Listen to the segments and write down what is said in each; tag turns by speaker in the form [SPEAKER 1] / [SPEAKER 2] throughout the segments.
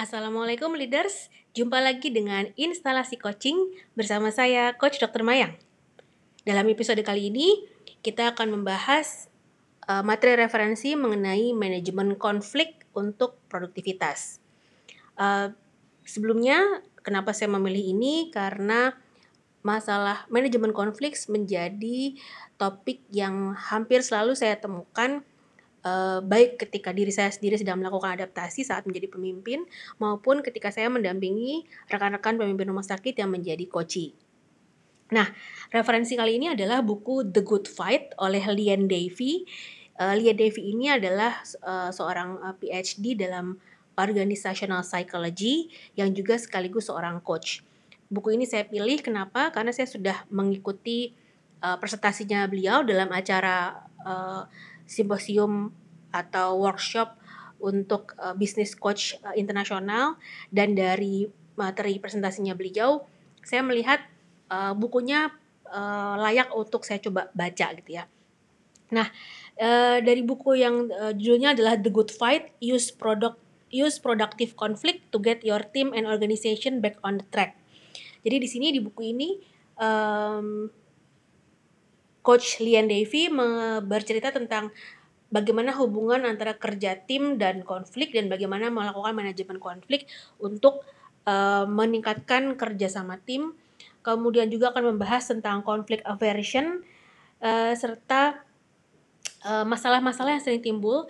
[SPEAKER 1] Assalamualaikum leaders, jumpa lagi dengan instalasi coaching bersama saya Coach Dr. Mayang. Dalam episode kali ini, kita akan membahas uh, materi referensi mengenai manajemen konflik untuk produktivitas. Uh, sebelumnya, kenapa saya memilih ini? Karena masalah manajemen konflik menjadi topik yang hampir selalu saya temukan uh, baik ketika diri saya sendiri sedang melakukan adaptasi saat menjadi pemimpin maupun ketika saya mendampingi rekan-rekan pemimpin rumah sakit yang menjadi coachee. Nah, referensi kali ini adalah buku The Good Fight oleh Lian Davy. Uh, Lian Davy ini adalah uh, seorang uh, PhD dalam organizational psychology yang juga sekaligus seorang coach. Buku ini saya pilih kenapa? Karena saya sudah mengikuti uh, presentasinya beliau dalam acara uh, simposium atau workshop untuk uh, business coach uh, internasional dan dari materi presentasinya beliau saya melihat uh, bukunya uh, layak untuk saya coba baca gitu ya. Nah, uh, dari buku yang uh, judulnya adalah The Good Fight: Use Product Use Productive Conflict to Get Your Team and Organization Back on the Track. Jadi di sini di buku ini um, Coach Lian Davy bercerita tentang bagaimana hubungan antara kerja tim dan konflik dan bagaimana melakukan manajemen konflik untuk uh, meningkatkan kerja sama tim. Kemudian juga akan membahas tentang konflik aversion uh, serta masalah-masalah uh, yang sering timbul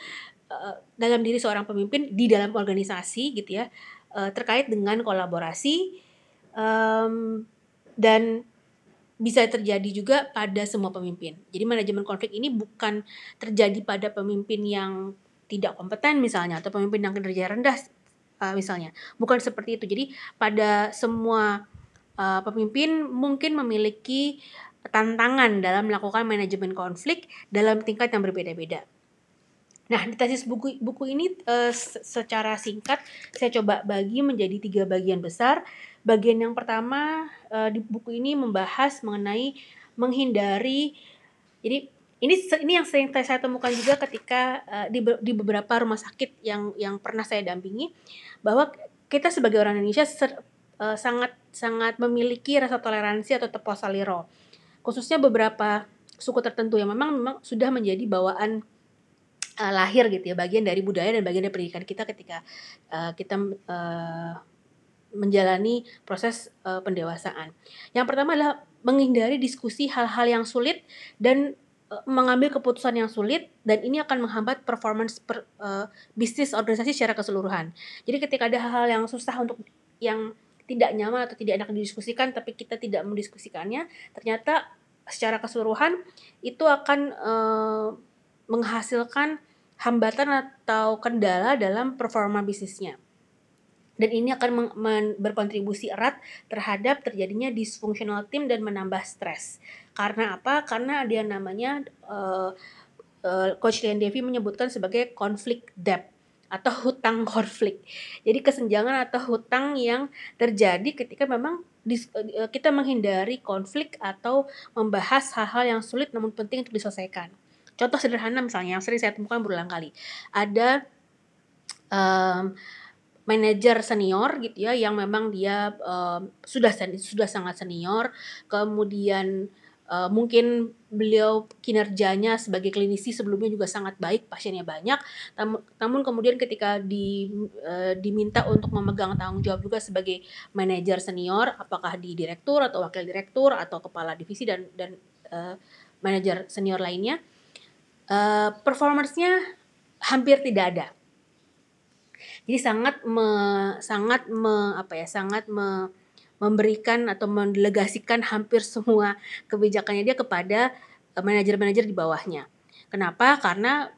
[SPEAKER 1] uh, dalam diri seorang pemimpin di dalam organisasi gitu ya uh, terkait dengan kolaborasi um, dan bisa terjadi juga pada semua pemimpin. Jadi manajemen konflik ini bukan terjadi pada pemimpin yang tidak kompeten misalnya atau pemimpin yang kinerja rendah uh, misalnya. Bukan seperti itu. Jadi pada semua uh, pemimpin mungkin memiliki tantangan dalam melakukan manajemen konflik dalam tingkat yang berbeda-beda. Nah, di tesis buku buku ini uh, secara singkat saya coba bagi menjadi tiga bagian besar Bagian yang pertama uh, di buku ini membahas mengenai menghindari jadi ini ini yang sering saya temukan juga ketika uh, di di beberapa rumah sakit yang yang pernah saya dampingi bahwa kita sebagai orang Indonesia ser, uh, sangat sangat memiliki rasa toleransi atau teposaliro khususnya beberapa suku tertentu yang memang memang sudah menjadi bawaan uh, lahir gitu ya bagian dari budaya dan bagian dari pendidikan kita ketika uh, kita uh, menjalani proses uh, pendewasaan. Yang pertama adalah menghindari diskusi hal-hal yang sulit dan uh, mengambil keputusan yang sulit dan ini akan menghambat performance per, uh, bisnis organisasi secara keseluruhan. Jadi ketika ada hal-hal yang susah untuk yang tidak nyaman atau tidak enak didiskusikan tapi kita tidak mendiskusikannya, ternyata secara keseluruhan itu akan uh, menghasilkan hambatan atau kendala dalam performa bisnisnya dan ini akan berkontribusi erat terhadap terjadinya disfungsional tim dan menambah stres. Karena apa? Karena ada yang namanya uh, uh, Coach Lian Devi menyebutkan sebagai konflik debt atau hutang konflik. Jadi kesenjangan atau hutang yang terjadi ketika memang uh, kita menghindari konflik atau membahas hal-hal yang sulit namun penting untuk diselesaikan. Contoh sederhana misalnya yang sering saya temukan berulang kali. Ada um, manajer senior gitu ya yang memang dia uh, sudah sudah sangat senior. Kemudian uh, mungkin beliau kinerjanya sebagai klinisi sebelumnya juga sangat baik pasiennya banyak. Tam namun kemudian ketika di, uh, diminta untuk memegang tanggung jawab juga sebagai manajer senior apakah di direktur atau wakil direktur atau kepala divisi dan dan uh, manajer senior lainnya uh, performancenya hampir tidak ada jadi sangat me, sangat me, apa ya, sangat me, memberikan atau mendelegasikan hampir semua kebijakannya dia kepada eh, manajer-manajer di bawahnya. Kenapa? Karena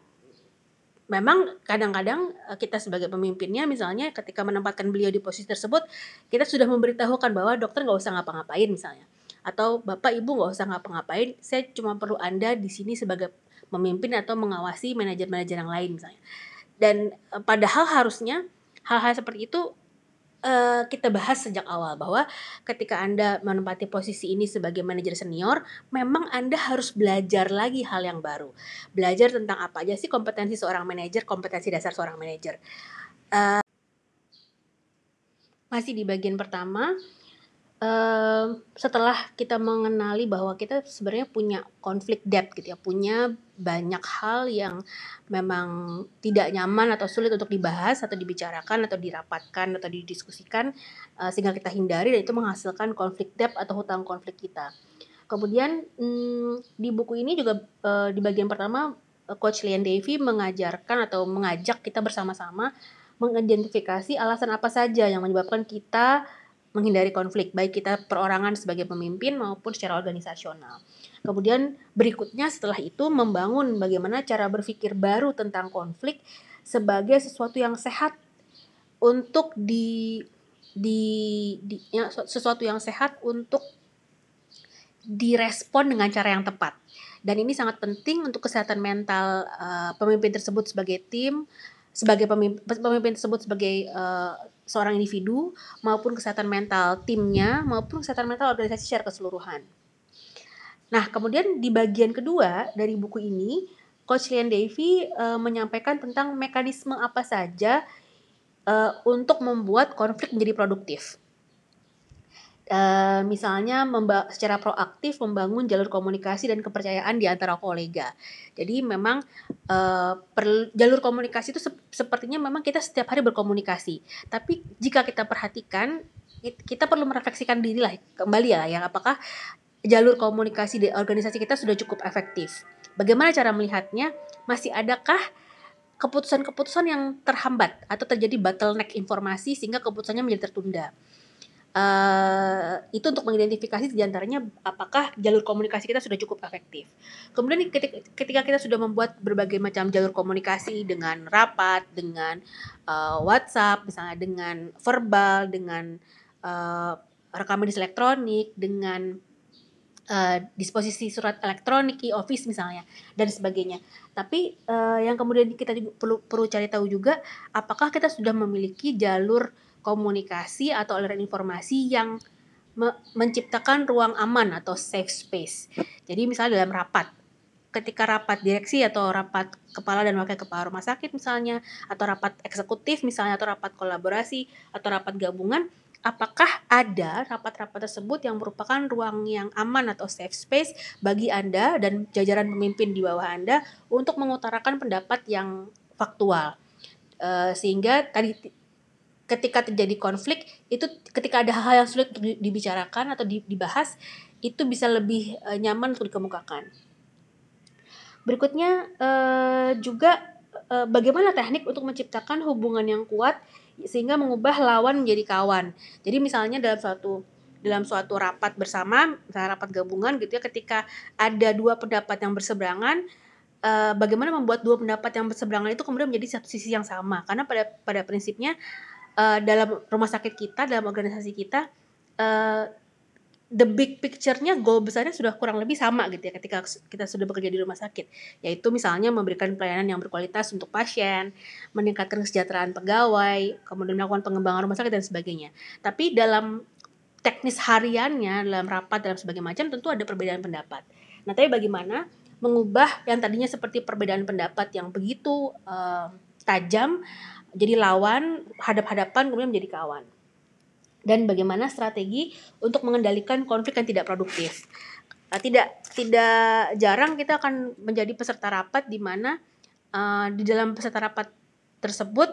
[SPEAKER 1] memang kadang-kadang eh, kita sebagai pemimpinnya misalnya ketika menempatkan beliau di posisi tersebut kita sudah memberitahukan bahwa dokter nggak usah ngapa-ngapain misalnya atau bapak ibu nggak usah ngapa-ngapain saya cuma perlu anda di sini sebagai memimpin atau mengawasi manajer-manajer yang lain misalnya dan e, padahal harusnya hal-hal seperti itu uh, kita bahas sejak awal bahwa ketika Anda menempati posisi ini sebagai manajer senior, memang Anda harus belajar lagi hal yang baru. Belajar tentang apa aja sih kompetensi seorang manajer, kompetensi dasar seorang manajer. Uh, Masih di bagian pertama, uh, setelah kita mengenali bahwa kita sebenarnya punya konflik depth gitu ya, punya banyak hal yang memang tidak nyaman atau sulit untuk dibahas atau dibicarakan atau dirapatkan atau didiskusikan uh, sehingga kita hindari dan itu menghasilkan konflik depth atau hutang konflik kita. Kemudian hmm, di buku ini juga uh, di bagian pertama Coach Lian Davy mengajarkan atau mengajak kita bersama-sama mengidentifikasi alasan apa saja yang menyebabkan kita menghindari konflik, baik kita perorangan sebagai pemimpin maupun secara organisasional. Kemudian berikutnya setelah itu membangun bagaimana cara berpikir baru tentang konflik sebagai sesuatu yang sehat untuk di di, di ya, sesuatu yang sehat untuk direspon dengan cara yang tepat. Dan ini sangat penting untuk kesehatan mental uh, pemimpin tersebut sebagai tim sebagai pemimpin, pemimpin tersebut sebagai uh, seorang individu maupun kesehatan mental timnya maupun kesehatan mental organisasi secara keseluruhan. Nah, kemudian di bagian kedua dari buku ini, Coach Lian Davy uh, menyampaikan tentang mekanisme apa saja uh, untuk membuat konflik menjadi produktif. Uh, misalnya secara proaktif membangun jalur komunikasi dan kepercayaan di antara kolega. Jadi memang uh, jalur komunikasi itu se sepertinya memang kita setiap hari berkomunikasi. Tapi jika kita perhatikan kita perlu merefleksikan diri lah kembali ya ya apakah jalur komunikasi di organisasi kita sudah cukup efektif. Bagaimana cara melihatnya? Masih adakah keputusan-keputusan yang terhambat atau terjadi bottleneck informasi sehingga keputusannya menjadi tertunda? Uh, itu untuk mengidentifikasi di antaranya apakah jalur komunikasi kita sudah cukup efektif. Kemudian ketika, kita sudah membuat berbagai macam jalur komunikasi dengan rapat, dengan uh, WhatsApp, misalnya dengan verbal, dengan uh, rekam medis elektronik, dengan uh, disposisi surat elektronik, e-office misalnya, dan sebagainya. Tapi uh, yang kemudian kita juga perlu perlu cari tahu juga, apakah kita sudah memiliki jalur komunikasi atau aliran informasi yang me menciptakan ruang aman atau safe space. Jadi misalnya dalam rapat, ketika rapat direksi atau rapat kepala dan wakil kepala rumah sakit misalnya, atau rapat eksekutif misalnya, atau rapat kolaborasi, atau rapat gabungan, apakah ada rapat-rapat tersebut yang merupakan ruang yang aman atau safe space bagi Anda dan jajaran pemimpin di bawah Anda untuk mengutarakan pendapat yang faktual. Uh, sehingga tadi ketika terjadi konflik itu ketika ada hal-hal yang sulit untuk dibicarakan atau dibahas itu bisa lebih uh, nyaman untuk dikemukakan. Berikutnya uh, juga uh, bagaimana teknik untuk menciptakan hubungan yang kuat sehingga mengubah lawan menjadi kawan. Jadi misalnya dalam suatu dalam suatu rapat bersama, misalnya rapat gabungan gitu ya, ketika ada dua pendapat yang berseberangan, uh, bagaimana membuat dua pendapat yang berseberangan itu kemudian menjadi satu sisi yang sama? Karena pada pada prinsipnya uh, dalam rumah sakit kita, dalam organisasi kita, uh, the big picture-nya goal besarnya sudah kurang lebih sama gitu ya ketika kita sudah bekerja di rumah sakit. Yaitu misalnya memberikan pelayanan yang berkualitas untuk pasien meningkatkan kesejahteraan pegawai kemudian melakukan pengembangan rumah sakit dan sebagainya. Tapi dalam teknis hariannya dalam rapat dalam sebagainya macam tentu ada perbedaan pendapat. Nah tapi bagaimana mengubah yang tadinya seperti perbedaan pendapat yang begitu uh, tajam jadi lawan hadap-hadapan kemudian menjadi kawan. Dan bagaimana strategi untuk mengendalikan konflik yang tidak produktif. Uh, tidak tidak jarang kita akan menjadi peserta rapat di mana uh, di dalam peserta rapat tersebut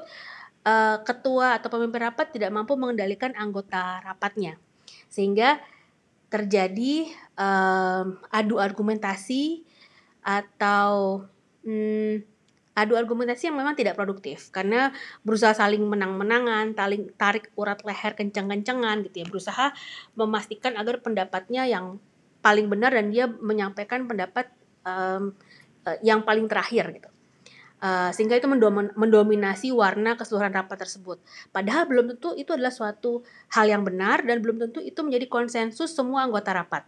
[SPEAKER 1] uh, ketua atau pemimpin rapat tidak mampu mengendalikan anggota rapatnya. Sehingga terjadi uh, adu argumentasi atau hmm, adu argumentasi yang memang tidak produktif karena berusaha saling menang-menangan, tarik, tarik urat leher kencang-kencangan gitu ya, berusaha memastikan agar pendapatnya yang paling benar dan dia menyampaikan pendapat um, uh, yang paling terakhir gitu. Uh, sehingga itu mendominasi warna keseluruhan rapat tersebut. Padahal belum tentu itu adalah suatu hal yang benar dan belum tentu itu menjadi konsensus semua anggota rapat.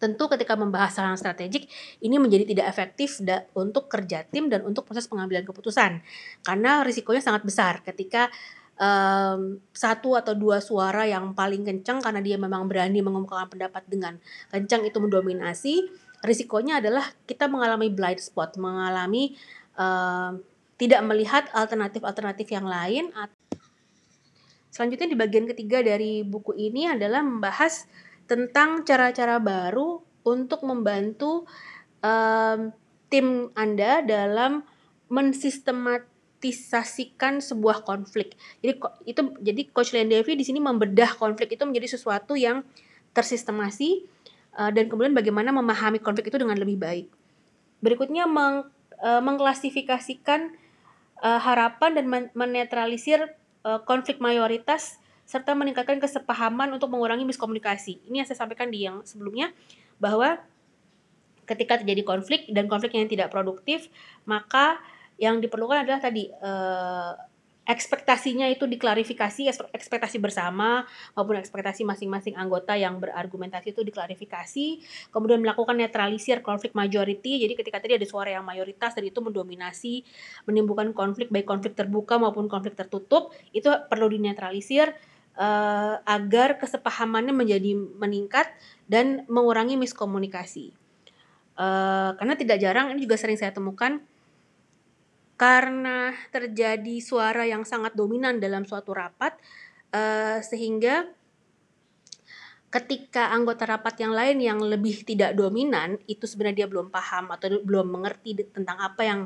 [SPEAKER 1] Tentu ketika membahas hal yang strategik ini menjadi tidak efektif untuk kerja tim dan untuk proses pengambilan keputusan. Karena risikonya sangat besar ketika um, satu atau dua suara yang paling kencang karena dia memang berani mengemukakan pendapat dengan kencang itu mendominasi risikonya adalah kita mengalami blind spot mengalami um, tidak melihat alternatif-alternatif yang lain Selanjutnya di bagian ketiga dari buku ini adalah membahas tentang cara-cara baru untuk membantu um, tim Anda dalam mensistematisasikan sebuah konflik. Jadi itu jadi Coach Lendevi di sini membedah konflik itu menjadi sesuatu yang tersistemasi uh, dan kemudian bagaimana memahami konflik itu dengan lebih baik. Berikutnya meng, uh, mengklasifikasikan uh, harapan dan men menetralisir uh, konflik mayoritas serta meningkatkan kesepahaman untuk mengurangi miskomunikasi. Ini yang saya sampaikan di yang sebelumnya bahwa ketika terjadi konflik dan konflik yang tidak produktif, maka yang diperlukan adalah tadi eh, ekspektasinya itu diklarifikasi, ekspektasi bersama maupun ekspektasi masing-masing anggota yang berargumentasi itu diklarifikasi, kemudian melakukan netralisir konflik majority. Jadi ketika tadi ada suara yang mayoritas dan itu mendominasi, menimbulkan konflik baik konflik terbuka maupun konflik tertutup, itu perlu dinetralisir uh, agar kesepahamannya menjadi meningkat dan mengurangi miskomunikasi. Uh, karena tidak jarang ini juga sering saya temukan karena terjadi suara yang sangat dominan dalam suatu rapat uh, sehingga ketika anggota rapat yang lain yang lebih tidak dominan itu sebenarnya dia belum paham atau belum mengerti tentang apa yang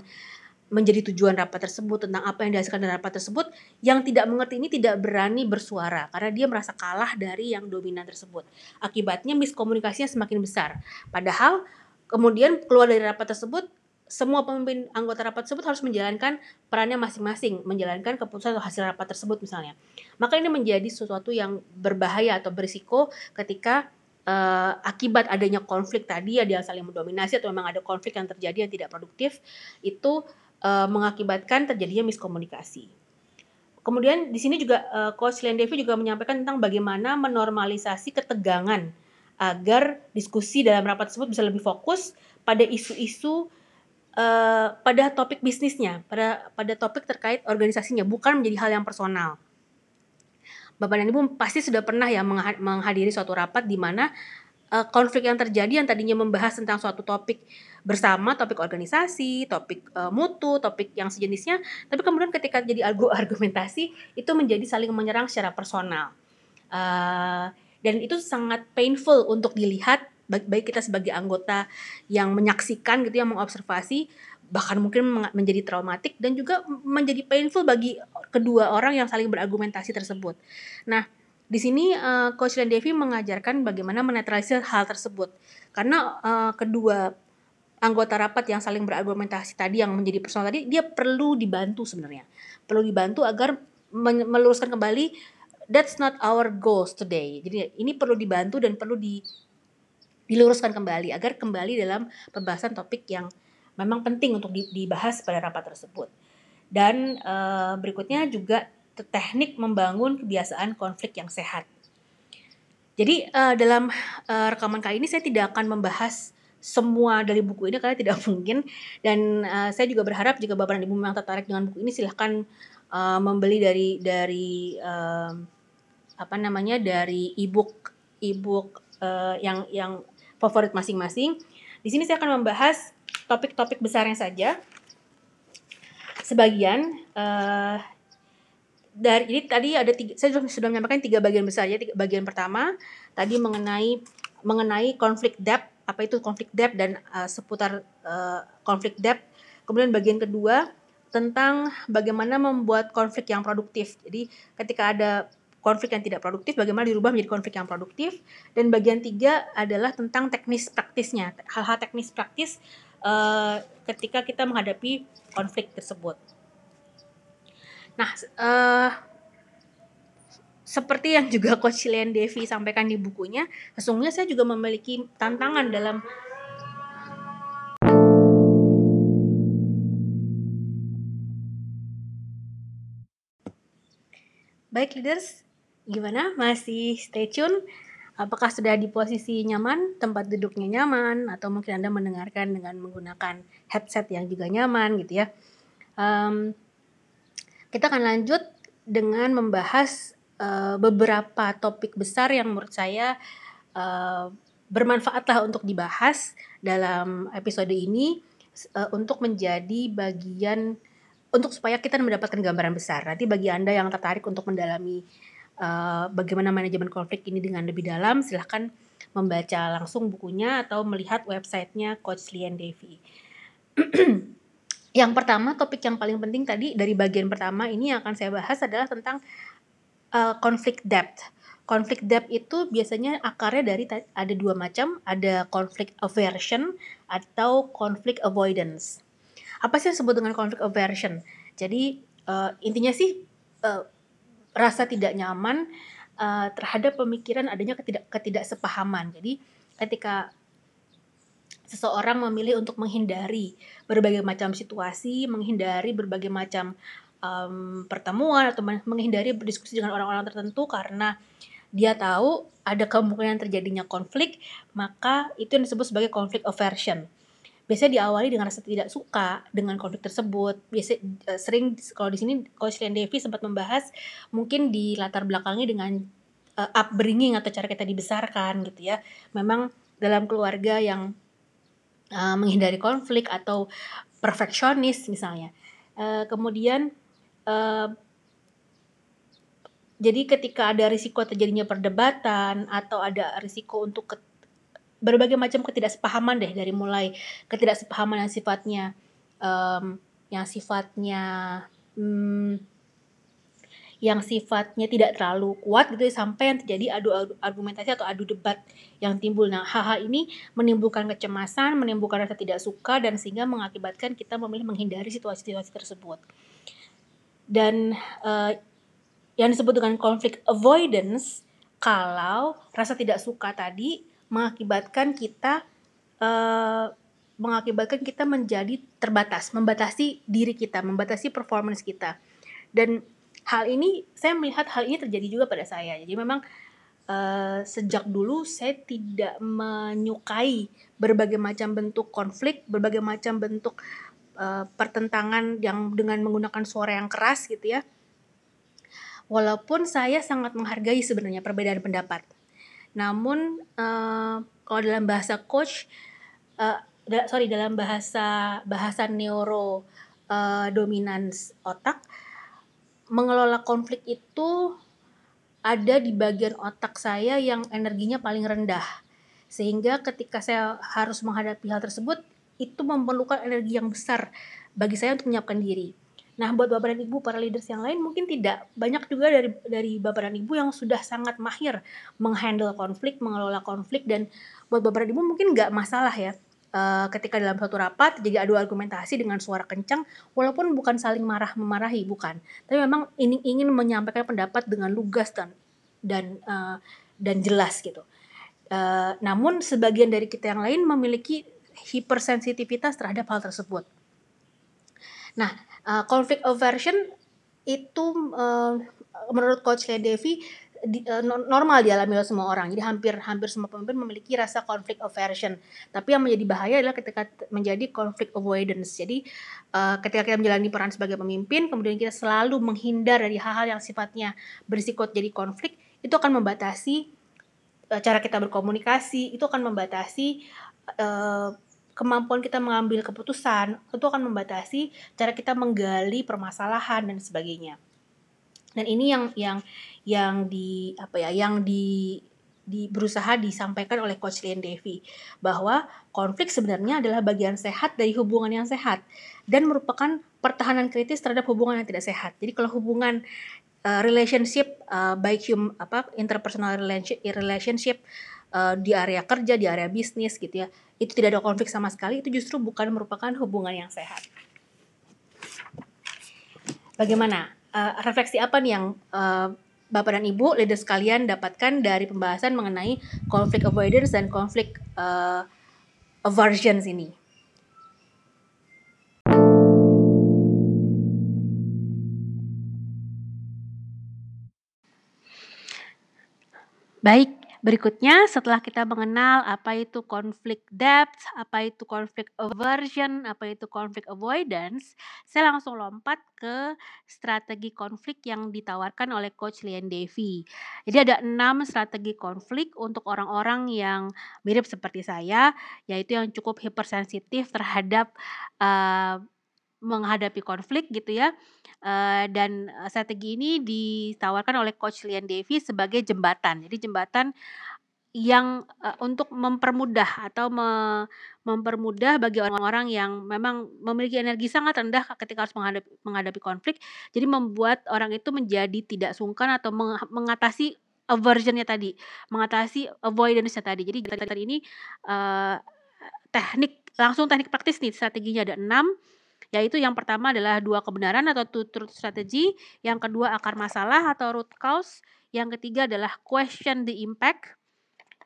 [SPEAKER 1] menjadi tujuan rapat tersebut tentang apa yang dihasilkan dari rapat tersebut yang tidak mengerti ini tidak berani bersuara karena dia merasa kalah dari yang dominan tersebut akibatnya miskomunikasinya semakin besar padahal Kemudian keluar dari rapat tersebut, semua pemimpin anggota rapat tersebut harus menjalankan perannya masing-masing, menjalankan keputusan atau hasil rapat tersebut misalnya. Maka ini menjadi sesuatu yang berbahaya atau berisiko ketika uh, akibat adanya konflik tadi ada yang saling mendominasi atau memang ada konflik yang terjadi yang tidak produktif itu uh, mengakibatkan terjadinya miskomunikasi. Kemudian di sini juga uh, Coach Lendevi juga menyampaikan tentang bagaimana menormalisasi ketegangan agar diskusi dalam rapat tersebut bisa lebih fokus pada isu-isu uh, pada topik bisnisnya, pada pada topik terkait organisasinya, bukan menjadi hal yang personal. Bapak dan Ibu pasti sudah pernah ya menghadiri suatu rapat di mana uh, konflik yang terjadi yang tadinya membahas tentang suatu topik bersama, topik organisasi, topik uh, mutu, topik yang sejenisnya, tapi kemudian ketika jadi argumentasi itu menjadi saling menyerang secara personal. Uh, dan itu sangat painful untuk dilihat baik kita sebagai anggota yang menyaksikan gitu yang mengobservasi bahkan mungkin menjadi traumatik dan juga menjadi painful bagi kedua orang yang saling berargumentasi tersebut. Nah, di sini uh, Coach Devi mengajarkan bagaimana menetralisir hal tersebut karena uh, kedua anggota rapat yang saling berargumentasi tadi yang menjadi personal tadi dia perlu dibantu sebenarnya perlu dibantu agar meluruskan kembali that's not our goals today. Jadi ini perlu dibantu dan perlu di diluruskan kembali agar kembali dalam pembahasan topik yang memang penting untuk dibahas pada rapat tersebut. Dan uh, berikutnya juga teknik membangun kebiasaan konflik yang sehat. Jadi uh, dalam uh, rekaman kali ini saya tidak akan membahas semua dari buku ini karena tidak mungkin dan uh, saya juga berharap jika Bapak dan Ibu memang tertarik dengan buku ini silahkan uh, membeli dari dari uh, apa namanya dari ebook ebook uh, yang yang favorit masing-masing. Di sini saya akan membahas topik-topik besarnya saja. Sebagian uh, dari ini tadi ada tiga, saya sudah, sudah menyampaikan tiga bagian besar ya. Bagian pertama tadi mengenai mengenai konflik depth apa itu konflik depth dan uh, seputar uh, konflik depth. Kemudian bagian kedua tentang bagaimana membuat konflik yang produktif. Jadi ketika ada konflik yang tidak produktif bagaimana dirubah menjadi konflik yang produktif dan bagian tiga adalah tentang teknis praktisnya hal-hal teknis praktis uh, ketika kita menghadapi konflik tersebut nah uh, seperti yang juga Coach Lian Devi sampaikan di bukunya sesungguhnya saya juga memiliki tantangan dalam Baik leaders, gimana? Masih stay tune? Apakah sudah di posisi nyaman, tempat duduknya nyaman, atau mungkin Anda mendengarkan dengan menggunakan headset yang juga nyaman gitu ya? Um, kita akan lanjut dengan membahas uh, beberapa topik besar yang menurut saya uh, bermanfaat lah untuk dibahas dalam episode ini uh, untuk menjadi bagian untuk supaya kita mendapatkan gambaran besar. Nanti bagi Anda yang tertarik untuk mendalami uh, bagaimana manajemen konflik ini dengan lebih dalam, silahkan membaca langsung bukunya atau melihat websitenya Coach Lian Devi. yang pertama, topik yang paling penting tadi dari bagian pertama ini yang akan saya bahas adalah tentang uh, konflik depth. Konflik depth itu biasanya akarnya dari ada dua macam, ada konflik aversion atau konflik avoidance. Apa sih yang disebut dengan konflik aversion? Jadi uh, intinya sih uh, rasa tidak nyaman uh, terhadap pemikiran adanya ketidak ketidaksepahaman. Jadi ketika seseorang memilih untuk menghindari berbagai macam situasi, menghindari berbagai macam um, pertemuan atau menghindari berdiskusi dengan orang-orang tertentu karena dia tahu ada kemungkinan terjadinya konflik, maka itu yang disebut sebagai konflik aversion. Biasanya diawali dengan rasa tidak suka dengan konflik tersebut. Biasa uh, sering kalau di sini Coach Lian Devi sempat membahas mungkin di latar belakangnya dengan uh, upbringing atau cara kita dibesarkan gitu ya. Memang dalam keluarga yang uh, menghindari konflik atau perfeksionis misalnya. Uh, kemudian uh, jadi ketika ada risiko terjadinya perdebatan atau ada risiko untuk ke, berbagai macam ketidaksepahaman deh dari mulai ketidaksepahaman yang sifatnya um, yang sifatnya um, yang sifatnya tidak terlalu kuat gitu ya, sampai yang terjadi adu, argumentasi atau adu debat yang timbul. Nah, hal-hal ini menimbulkan kecemasan, menimbulkan rasa tidak suka dan sehingga mengakibatkan kita memilih menghindari situasi-situasi tersebut. Dan uh, yang disebut dengan konflik avoidance kalau rasa tidak suka tadi mengakibatkan kita uh, mengakibatkan kita menjadi terbatas, membatasi diri kita, membatasi performance kita. Dan hal ini saya melihat hal ini terjadi juga pada saya. Jadi memang uh, sejak dulu saya tidak menyukai berbagai macam bentuk konflik, berbagai macam bentuk uh, pertentangan yang dengan menggunakan suara yang keras gitu ya Walaupun saya sangat menghargai sebenarnya perbedaan pendapat. Namun uh, kalau dalam bahasa coach uh, da, sorry dalam bahasa bahasa neuro uh, dominans otak mengelola konflik itu ada di bagian otak saya yang energinya paling rendah. Sehingga ketika saya harus menghadapi hal tersebut itu memerlukan energi yang besar bagi saya untuk menyiapkan diri. Nah, buat Bapak dan Ibu para leaders yang lain mungkin tidak. Banyak juga dari dari Bapak dan Ibu yang sudah sangat mahir menghandle konflik, mengelola konflik dan buat Bapak dan Ibu mungkin nggak masalah ya. Uh, ketika dalam suatu rapat jadi adu argumentasi dengan suara kencang walaupun bukan saling marah memarahi bukan. Tapi memang ini ingin menyampaikan pendapat dengan lugas dan dan uh, dan jelas gitu. Uh, namun sebagian dari kita yang lain memiliki hipersensitivitas terhadap hal tersebut. Nah uh, conflict aversion itu uh, menurut coach Devi di, uh, normal dialami oleh semua orang. Jadi hampir hampir semua pemimpin memiliki rasa conflict aversion. Tapi yang menjadi bahaya adalah ketika menjadi conflict avoidance. Jadi uh, ketika kita menjalani peran sebagai pemimpin, kemudian kita selalu menghindar dari hal-hal yang sifatnya berisiko jadi konflik, itu akan membatasi uh, cara kita berkomunikasi, itu akan membatasi uh, kemampuan kita mengambil keputusan itu akan membatasi cara kita menggali permasalahan dan sebagainya. Dan ini yang yang yang di apa ya, yang di di berusaha disampaikan oleh Coach Lian Devi bahwa konflik sebenarnya adalah bagian sehat dari hubungan yang sehat dan merupakan pertahanan kritis terhadap hubungan yang tidak sehat. Jadi kalau hubungan uh, relationship uh, baik hum apa interpersonal relationship, uh, di area kerja, di area bisnis gitu ya, itu tidak ada konflik sama sekali, itu justru bukan merupakan hubungan yang sehat. Bagaimana? Uh, refleksi apa nih yang uh, Bapak dan Ibu, leaders sekalian dapatkan dari pembahasan mengenai konflik avoidance dan konflik uh, aversions ini? Baik, Berikutnya, setelah kita mengenal apa itu konflik depth, apa itu konflik aversion, apa itu konflik avoidance, saya langsung lompat ke strategi konflik yang ditawarkan oleh Coach Lian Devi. Jadi ada enam strategi konflik untuk orang-orang yang mirip seperti saya, yaitu yang cukup hipersensitif terhadap uh, menghadapi konflik gitu ya. Dan strategi ini ditawarkan oleh Coach Lian Devi sebagai jembatan. Jadi jembatan yang untuk mempermudah atau me mempermudah bagi orang-orang yang memang memiliki energi sangat rendah ketika harus menghadapi menghadapi konflik. Jadi membuat orang itu menjadi tidak sungkan atau meng mengatasi aversion-nya tadi, mengatasi avoidance-nya tadi. Jadi tadi ini teknik langsung teknik praktis nih strateginya ada enam yaitu yang pertama adalah dua kebenaran atau two truth strategy, yang kedua akar masalah atau root cause, yang ketiga adalah question the impact,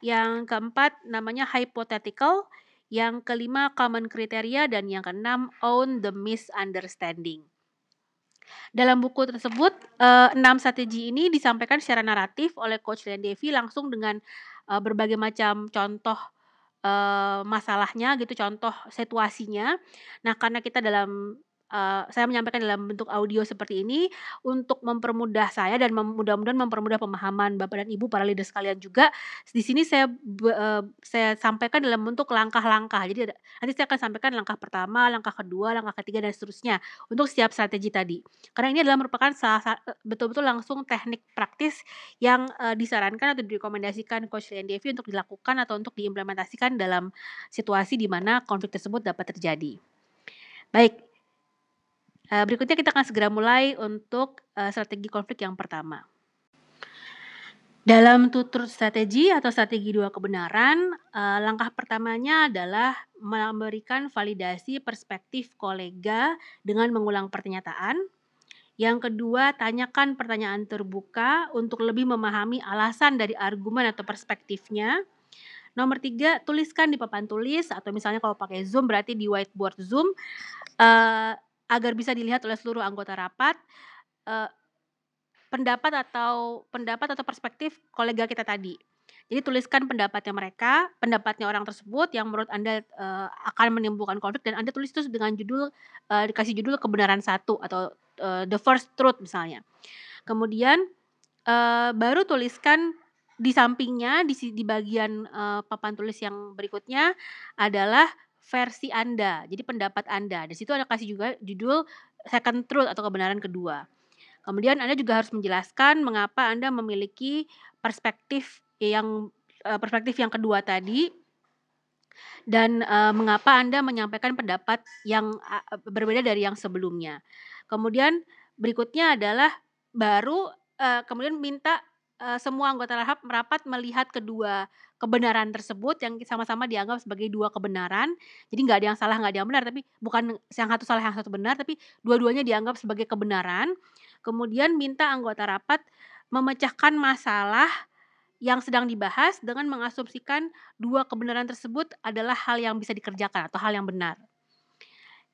[SPEAKER 1] yang keempat namanya hypothetical, yang kelima common criteria dan yang keenam own the misunderstanding. Dalam buku tersebut, eh, enam strategi ini disampaikan secara naratif oleh Coach Lian Devi langsung dengan eh, berbagai macam contoh masalahnya gitu, contoh situasinya. Nah, karena kita dalam uh, saya menyampaikan dalam bentuk audio seperti ini untuk mempermudah saya dan mudah-mudahan mempermudah pemahaman Bapak dan Ibu para leader sekalian juga. Di sini saya uh, saya sampaikan dalam bentuk langkah-langkah. Jadi nanti saya akan sampaikan langkah pertama, langkah kedua, langkah ketiga dan seterusnya untuk setiap strategi tadi. Karena ini adalah merupakan salah betul-betul langsung teknik praktis yang uh, disarankan atau direkomendasikan Coach Lian Devi untuk dilakukan atau untuk diimplementasikan dalam situasi di mana konflik tersebut dapat terjadi. Baik, Uh, berikutnya kita akan segera mulai untuk uh, strategi konflik yang pertama. Dalam tutur strategi atau strategi dua kebenaran, uh, langkah pertamanya adalah memberikan validasi perspektif kolega dengan mengulang pernyataan. Yang kedua, tanyakan pertanyaan terbuka untuk lebih memahami alasan dari argumen atau perspektifnya. Nomor tiga, tuliskan di papan tulis atau misalnya kalau pakai Zoom berarti di whiteboard Zoom. Agar bisa dilihat oleh seluruh anggota rapat uh, pendapat atau pendapat atau perspektif kolega kita tadi. Jadi tuliskan pendapatnya mereka, pendapatnya orang tersebut yang menurut Anda uh, akan menimbulkan konflik dan Anda tulis itu dengan judul uh, dikasih judul kebenaran satu atau uh, the first truth misalnya. Kemudian uh, baru tuliskan di sampingnya di di bagian uh, papan tulis yang berikutnya adalah versi Anda, jadi pendapat Anda. Di situ ada kasih juga judul second truth atau kebenaran kedua. Kemudian Anda juga harus menjelaskan mengapa Anda memiliki perspektif yang uh, perspektif yang kedua tadi dan uh, mengapa Anda menyampaikan pendapat yang berbeda dari yang sebelumnya. Kemudian berikutnya adalah baru uh, kemudian minta semua anggota rahab merapat melihat kedua kebenaran tersebut yang sama-sama dianggap sebagai dua kebenaran. Jadi nggak ada yang salah, nggak ada yang benar, tapi bukan yang satu salah, yang satu benar, tapi dua-duanya dianggap sebagai kebenaran. Kemudian minta anggota rapat memecahkan masalah yang sedang dibahas dengan mengasumsikan dua kebenaran tersebut adalah hal yang bisa dikerjakan atau hal yang benar.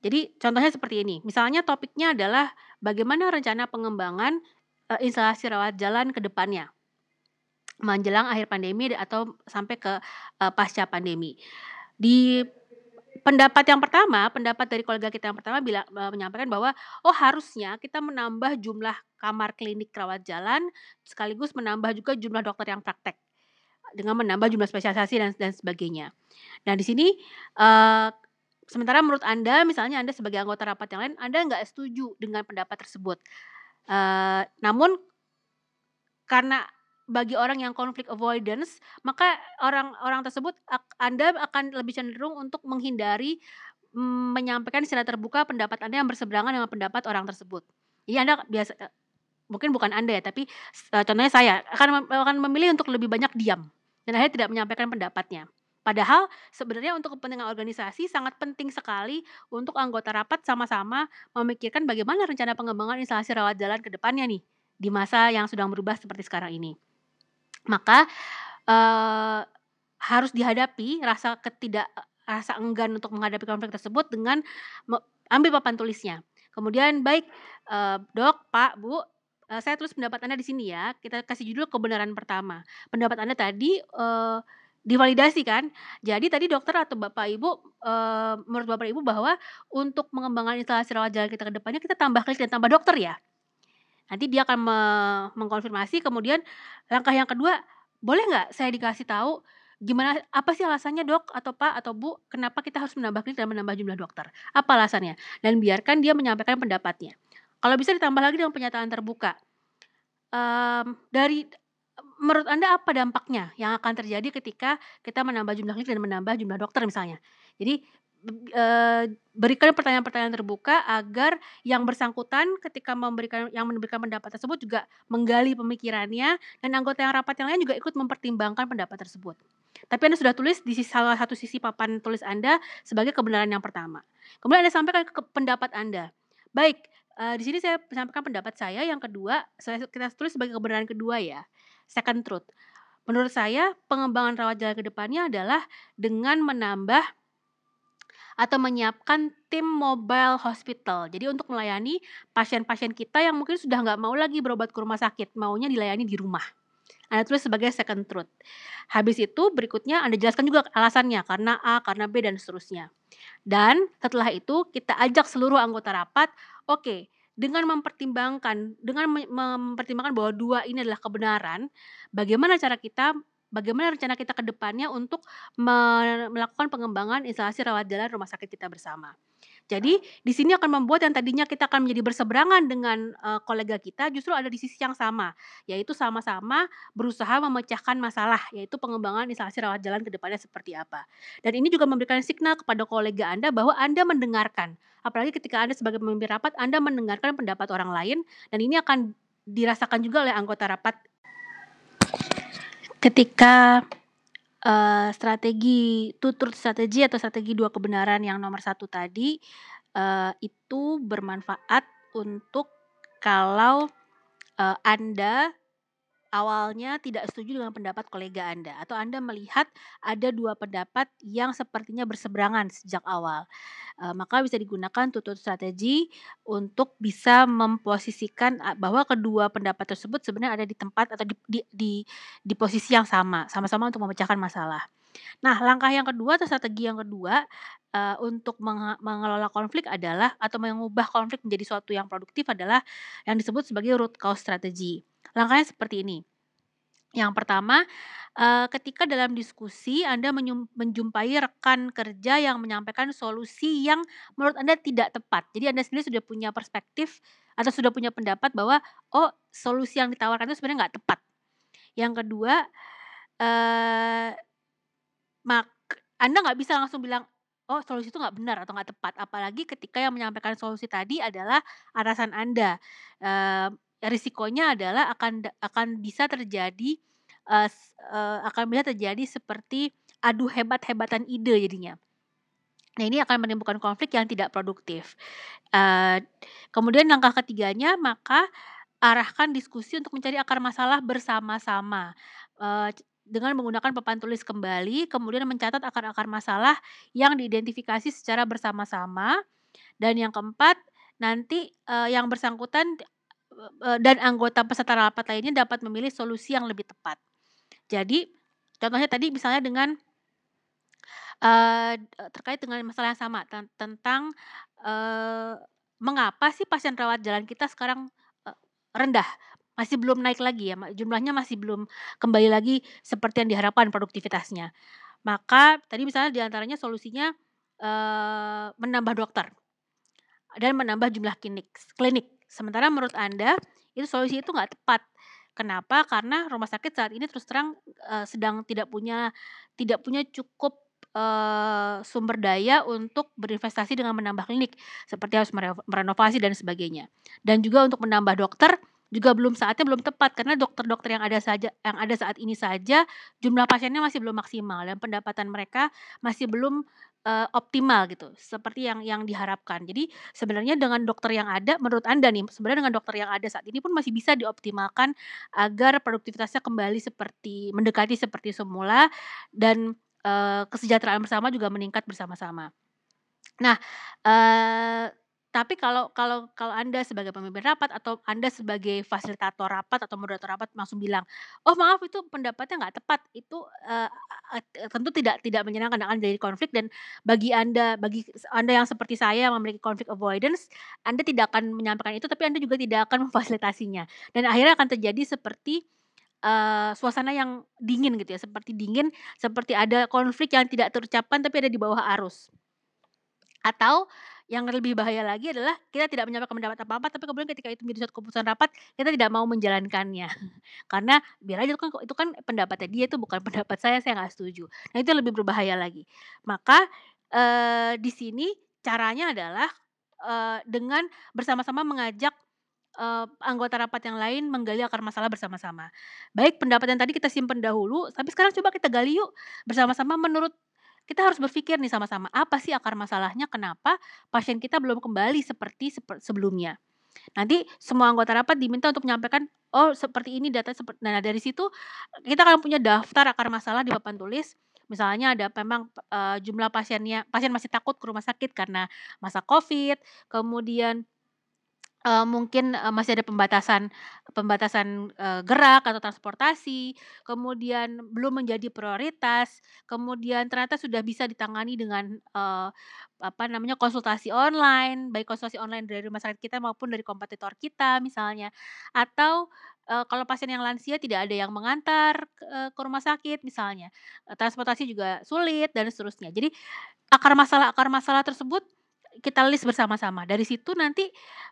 [SPEAKER 1] Jadi contohnya seperti ini. Misalnya topiknya adalah bagaimana rencana pengembangan uh, instalasi rawat jalan ke depannya menjelang akhir pandemi atau sampai ke uh, pasca pandemi. Di pendapat yang pertama, pendapat dari kolega kita yang pertama bila uh, menyampaikan bahwa oh harusnya kita menambah jumlah kamar klinik rawat jalan sekaligus menambah juga jumlah dokter yang praktek dengan menambah jumlah spesialisasi dan dan sebagainya. Nah, di sini uh, sementara menurut Anda misalnya Anda sebagai anggota rapat yang lain Anda nggak setuju dengan pendapat tersebut. Uh, namun karena bagi orang yang konflik avoidance, maka orang-orang tersebut Anda akan lebih cenderung untuk menghindari mm, menyampaikan secara terbuka pendapat Anda yang berseberangan dengan pendapat orang tersebut. Jadi Anda biasa e, mungkin bukan Anda ya, tapi uh, contohnya saya akan akan memilih untuk lebih banyak diam dan akhirnya tidak menyampaikan pendapatnya. Padahal sebenarnya untuk kepentingan organisasi sangat penting sekali untuk anggota rapat sama-sama memikirkan bagaimana rencana pengembangan instalasi rawat jalan ke depannya nih di masa yang sedang berubah seperti sekarang ini. Maka, uh, harus dihadapi rasa ketidak rasa enggan untuk menghadapi konflik tersebut dengan ambil papan tulisnya. Kemudian, "Baik, uh, Dok, Pak, Bu, uh, saya tulis pendapat Anda di sini ya." Kita kasih judul kebenaran pertama. Pendapat Anda tadi, uh, divalidasi kan. Jadi tadi dokter atau Bapak Ibu, uh, menurut Bapak Ibu bahwa untuk mengembangkan instalasi rawat jalan kita ke depannya kita tambah klik dan tambah dokter ya? Nanti dia akan me mengkonfirmasi kemudian langkah yang kedua, boleh nggak saya dikasih tahu gimana apa sih alasannya dok? Atau pak? Atau bu? Kenapa kita harus menambah klinik dan menambah jumlah dokter? Apa alasannya? Dan biarkan dia menyampaikan pendapatnya. Kalau bisa ditambah lagi dengan pernyataan terbuka. Um, dari menurut anda apa dampaknya yang akan terjadi ketika kita menambah jumlah klinik dan menambah jumlah dokter misalnya? Jadi uh, berikan pertanyaan-pertanyaan terbuka agar yang bersangkutan ketika memberikan yang memberikan pendapat tersebut juga menggali pemikirannya dan anggota yang rapat yang lain juga ikut mempertimbangkan pendapat tersebut. Tapi Anda sudah tulis di salah satu sisi papan tulis Anda sebagai kebenaran yang pertama. Kemudian Anda sampaikan ke pendapat Anda. Baik, uh, di sini saya sampaikan pendapat saya. Yang kedua, saya kita tulis sebagai kebenaran kedua ya. Second truth. Menurut saya, pengembangan rawat jalan ke depannya adalah dengan menambah atau menyiapkan tim mobile hospital. Jadi untuk melayani pasien-pasien kita yang mungkin sudah nggak mau lagi berobat ke rumah sakit, maunya dilayani di rumah. Anda tulis sebagai second truth. Habis itu berikutnya Anda jelaskan juga alasannya karena A, karena B dan seterusnya. Dan setelah itu kita ajak seluruh anggota rapat, oke, okay, dengan mempertimbangkan dengan mempertimbangkan bahwa dua ini adalah kebenaran, bagaimana cara kita bagaimana rencana kita ke depannya untuk melakukan pengembangan instalasi rawat jalan rumah sakit kita bersama. Jadi di sini akan membuat yang tadinya kita akan menjadi berseberangan dengan uh, kolega kita justru ada di sisi yang sama, yaitu sama-sama berusaha memecahkan masalah, yaitu pengembangan instalasi rawat jalan ke depannya seperti apa. Dan ini juga memberikan signal kepada kolega Anda bahwa Anda mendengarkan. Apalagi ketika Anda sebagai pemimpin rapat, Anda mendengarkan pendapat orang lain dan ini akan dirasakan juga oleh anggota rapat ketika uh, strategi tutur strategi atau strategi dua kebenaran yang nomor satu tadi uh, itu bermanfaat untuk kalau uh, anda awalnya tidak setuju dengan pendapat kolega Anda atau Anda melihat ada dua pendapat yang sepertinya berseberangan sejak awal. Uh, maka bisa digunakan tutur strategi untuk bisa memposisikan bahwa kedua pendapat tersebut sebenarnya ada di tempat atau di di di, di posisi yang sama, sama-sama untuk memecahkan masalah. Nah, langkah yang kedua atau strategi yang kedua uh, untuk mengelola konflik adalah atau mengubah konflik menjadi suatu yang produktif adalah yang disebut sebagai root cause strategy. Langkahnya seperti ini. Yang pertama, uh, ketika dalam diskusi Anda menjumpai rekan kerja yang menyampaikan solusi yang menurut Anda tidak tepat. Jadi Anda sendiri sudah punya perspektif atau sudah punya pendapat bahwa, oh solusi yang ditawarkan itu sebenarnya nggak tepat. Yang kedua, uh, mak Anda nggak bisa langsung bilang, oh solusi itu nggak benar atau nggak tepat. Apalagi ketika yang menyampaikan solusi tadi adalah atasan Anda. Uh, risikonya adalah akan akan bisa terjadi uh, uh, akan bisa terjadi seperti adu hebat-hebatan ide jadinya. Nah, ini akan menimbulkan konflik yang tidak produktif. Uh, kemudian langkah ketiganya, maka arahkan diskusi untuk mencari akar masalah bersama-sama. Uh, dengan menggunakan papan tulis kembali, kemudian mencatat akar-akar masalah yang diidentifikasi secara bersama-sama. Dan yang keempat, nanti uh, yang bersangkutan dan anggota peserta rapat lainnya dapat memilih solusi yang lebih tepat. Jadi, contohnya tadi misalnya dengan uh, terkait dengan masalah yang sama tentang uh, mengapa sih pasien rawat jalan kita sekarang uh, rendah, masih belum naik lagi ya, jumlahnya masih belum kembali lagi seperti yang diharapkan produktivitasnya. Maka tadi misalnya di antaranya solusinya uh, menambah dokter dan menambah jumlah klinik. klinik. Sementara menurut Anda, itu solusi itu nggak tepat. Kenapa? Karena rumah sakit saat ini terus terang, uh, sedang tidak punya tidak punya cukup, uh, sumber daya untuk berinvestasi dengan menambah klinik, seperti harus merenovasi dan sebagainya. Dan juga untuk menambah dokter, juga belum saatnya belum tepat karena dokter-dokter yang ada saja yang ada saat ini saja jumlah pasiennya masih belum maksimal dan pendapatan mereka masih belum uh, optimal gitu, seperti yang yang diharapkan. Jadi sebenarnya dengan dokter yang ada, menurut Anda nih, sebenarnya dengan dokter yang ada saat ini pun masih bisa dioptimalkan agar produktivitasnya kembali seperti mendekati seperti semula dan uh, kesejahteraan bersama juga meningkat bersama-sama. Nah, uh, tapi kalau kalau kalau Anda sebagai pemimpin rapat atau Anda sebagai fasilitator rapat atau moderator rapat langsung bilang, "Oh maaf itu pendapatnya nggak tepat." Itu, uh, tentu tidak tidak menyenangkan akan jadi konflik dan bagi Anda bagi Anda yang seperti saya yang memiliki konflik avoidance, Anda tidak akan menyampaikan itu tapi Anda juga tidak akan memfasilitasinya dan akhirnya akan terjadi seperti, uh, suasana yang dingin gitu ya, seperti dingin, seperti ada konflik yang tidak terucapkan tapi ada di bawah arus. Atau yang lebih bahaya lagi adalah kita tidak menyampaikan pendapat apa-apa, tapi kemudian ketika itu menjadi suatu keputusan rapat, kita tidak mau menjalankannya. Karena biar aja itu kan itu kan pendapatnya dia, itu bukan pendapat saya, saya nggak setuju. Nah, itu lebih berbahaya lagi. Maka, uh, di sini caranya adalah, uh, dengan bersama-sama mengajak uh, anggota rapat yang lain menggali akar masalah bersama-sama. Baik pendapat yang tadi kita simpan dahulu, tapi sekarang coba kita gali yuk bersama-sama menurut kita harus berpikir nih sama-sama, apa sih akar masalahnya, kenapa pasien kita belum kembali seperti sebelumnya. Nanti semua anggota rapat diminta untuk menyampaikan, oh seperti ini data seperti nah dari situ kita akan punya daftar akar masalah di papan tulis. Misalnya ada memang uh, jumlah pasiennya pasien masih takut ke rumah sakit karena masa Covid, kemudian uh, mungkin, uh, masih ada pembatasan pembatasan, uh, gerak atau transportasi, kemudian belum menjadi prioritas, kemudian ternyata sudah bisa ditangani dengan, uh, apa namanya, konsultasi online, baik konsultasi online dari rumah sakit kita maupun dari kompetitor kita misalnya. Atau, uh, kalau pasien yang lansia tidak ada yang mengantar ke ke rumah sakit misalnya, transportasi juga sulit dan seterusnya. Jadi akar masalah-akar masalah tersebut kita list bersama-sama. Dari situ nanti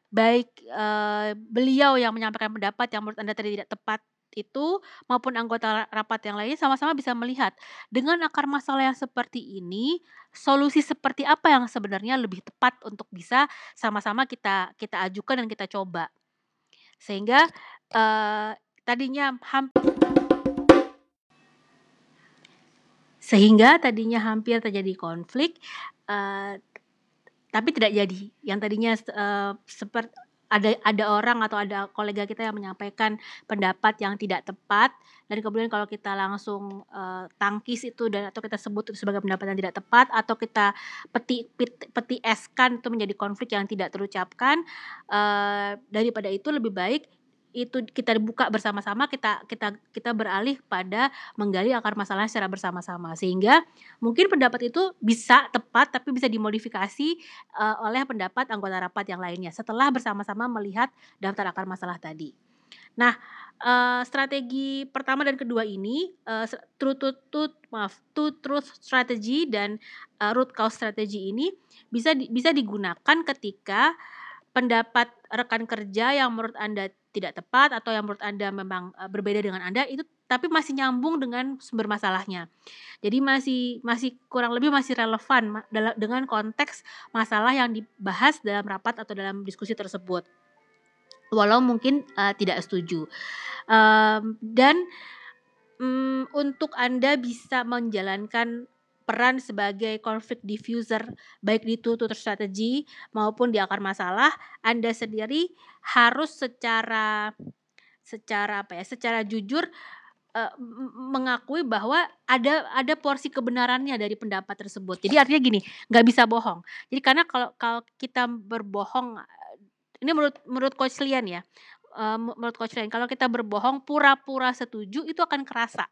[SPEAKER 1] baik, uh, beliau yang menyampaikan pendapat yang menurut Anda tadi tidak tepat itu, maupun anggota rapat yang lainnya sama-sama bisa melihat, dengan akar masalah yang seperti ini, solusi seperti apa yang sebenarnya lebih tepat untuk bisa sama-sama kita kita ajukan dan kita coba. Sehingga, tadinya hampir sehingga tadinya hampir terjadi konflik, tapi tidak jadi. Yang tadinya uh, seperti ada ada orang atau ada kolega kita yang menyampaikan pendapat yang tidak tepat dan kemudian kalau kita langsung uh, tangkis itu dan atau kita sebut itu sebagai pendapat yang tidak tepat atau kita peti peti, peti eskan itu menjadi konflik yang tidak terucapkan uh, daripada itu lebih baik itu kita buka bersama-sama kita kita kita beralih pada menggali akar masalah secara bersama-sama sehingga mungkin pendapat itu bisa tepat tapi bisa dimodifikasi uh, oleh pendapat anggota rapat yang lainnya setelah bersama-sama melihat daftar akar masalah tadi. Nah, uh, strategi pertama dan kedua ini uh, truth to truth maaf two truth strategy dan uh, root cause strategy ini bisa di, bisa digunakan ketika pendapat rekan kerja yang menurut Anda tidak tepat atau yang menurut Anda memang uh, berbeda dengan Anda itu tapi masih nyambung dengan sumber masalahnya. Jadi masih masih kurang lebih masih relevan dengan konteks masalah yang dibahas dalam rapat atau dalam diskusi tersebut. Walau mungkin uh, tidak setuju. Um, dan um, untuk Anda bisa menjalankan peran sebagai konflik diffuser baik di tutur strategi maupun di akar masalah, Anda sendiri harus secara secara apa ya, secara jujur uh, mengakui bahwa ada ada porsi kebenarannya dari pendapat tersebut. Jadi artinya gini, nggak bisa bohong. Jadi karena kalau kalau kita berbohong, ini menurut menurut coach Lian ya, uh, menurut coach Lian, kalau kita berbohong pura-pura setuju itu akan kerasa.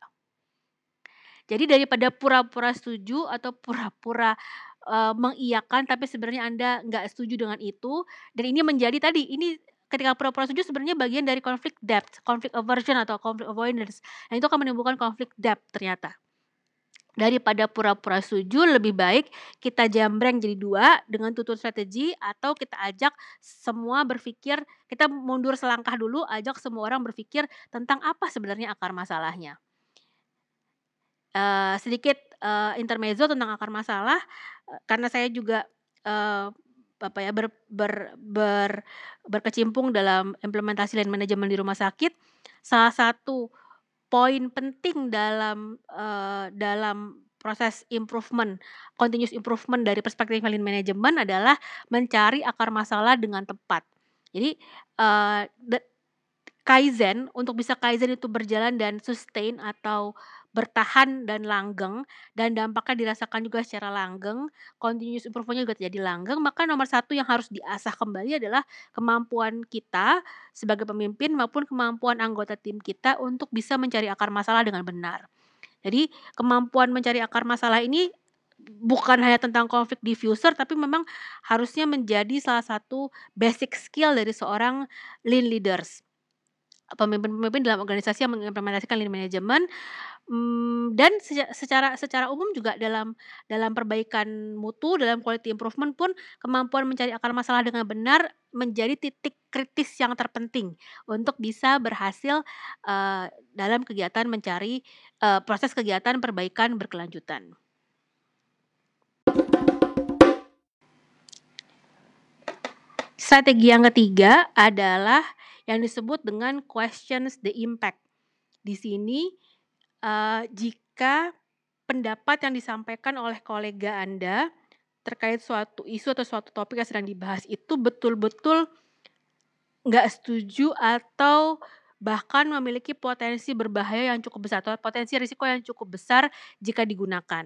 [SPEAKER 1] Jadi daripada pura-pura setuju atau pura-pura uh, mengiyakan tapi sebenarnya Anda nggak setuju dengan itu dan ini menjadi tadi ini ketika pura-pura setuju sebenarnya bagian dari konflik depth, konflik aversion atau konflik avoidance. Nah, itu akan menimbulkan konflik depth ternyata. Daripada pura-pura setuju, lebih baik kita jambreng jadi dua dengan tutur strategi atau kita ajak semua berpikir, kita mundur selangkah dulu, ajak semua orang berpikir tentang apa sebenarnya akar masalahnya. Uh, sedikit, uh, intermezzo tentang akar masalah, uh, karena saya juga, uh, apa ya, ber ber ber berkecimpung dalam implementasi dan manajemen di rumah sakit, salah satu poin penting dalam, uh, dalam proses improvement, continuous improvement dari perspektif lean management adalah mencari akar masalah dengan tepat. Jadi, uh, Kaizen, untuk bisa Kaizen itu berjalan dan sustain atau bertahan dan langgeng dan dampaknya dirasakan juga secara langgeng, continuous improvement juga terjadi langgeng, maka nomor satu yang harus diasah kembali adalah kemampuan kita sebagai pemimpin maupun kemampuan anggota tim kita untuk bisa mencari akar masalah dengan benar. Jadi kemampuan mencari akar masalah ini bukan hanya tentang konflik diffuser tapi memang harusnya menjadi salah satu basic skill dari seorang lean leaders. Pemimpin-pemimpin dalam organisasi yang mengimplementasikan lean management, mmm, dan seca secara secara umum juga dalam dalam perbaikan mutu, dalam quality improvement pun kemampuan mencari akar masalah dengan benar menjadi titik kritis yang terpenting untuk bisa berhasil, eee, dalam kegiatan mencari eee, proses kegiatan perbaikan berkelanjutan. Strategi yang ketiga adalah yang disebut dengan questions the impact. Di sini, eee, jika pendapat yang disampaikan oleh kolega Anda terkait suatu isu atau suatu topik yang sedang dibahas itu betul-betul nggak setuju atau bahkan memiliki potensi berbahaya yang cukup besar atau potensi risiko yang cukup besar jika digunakan.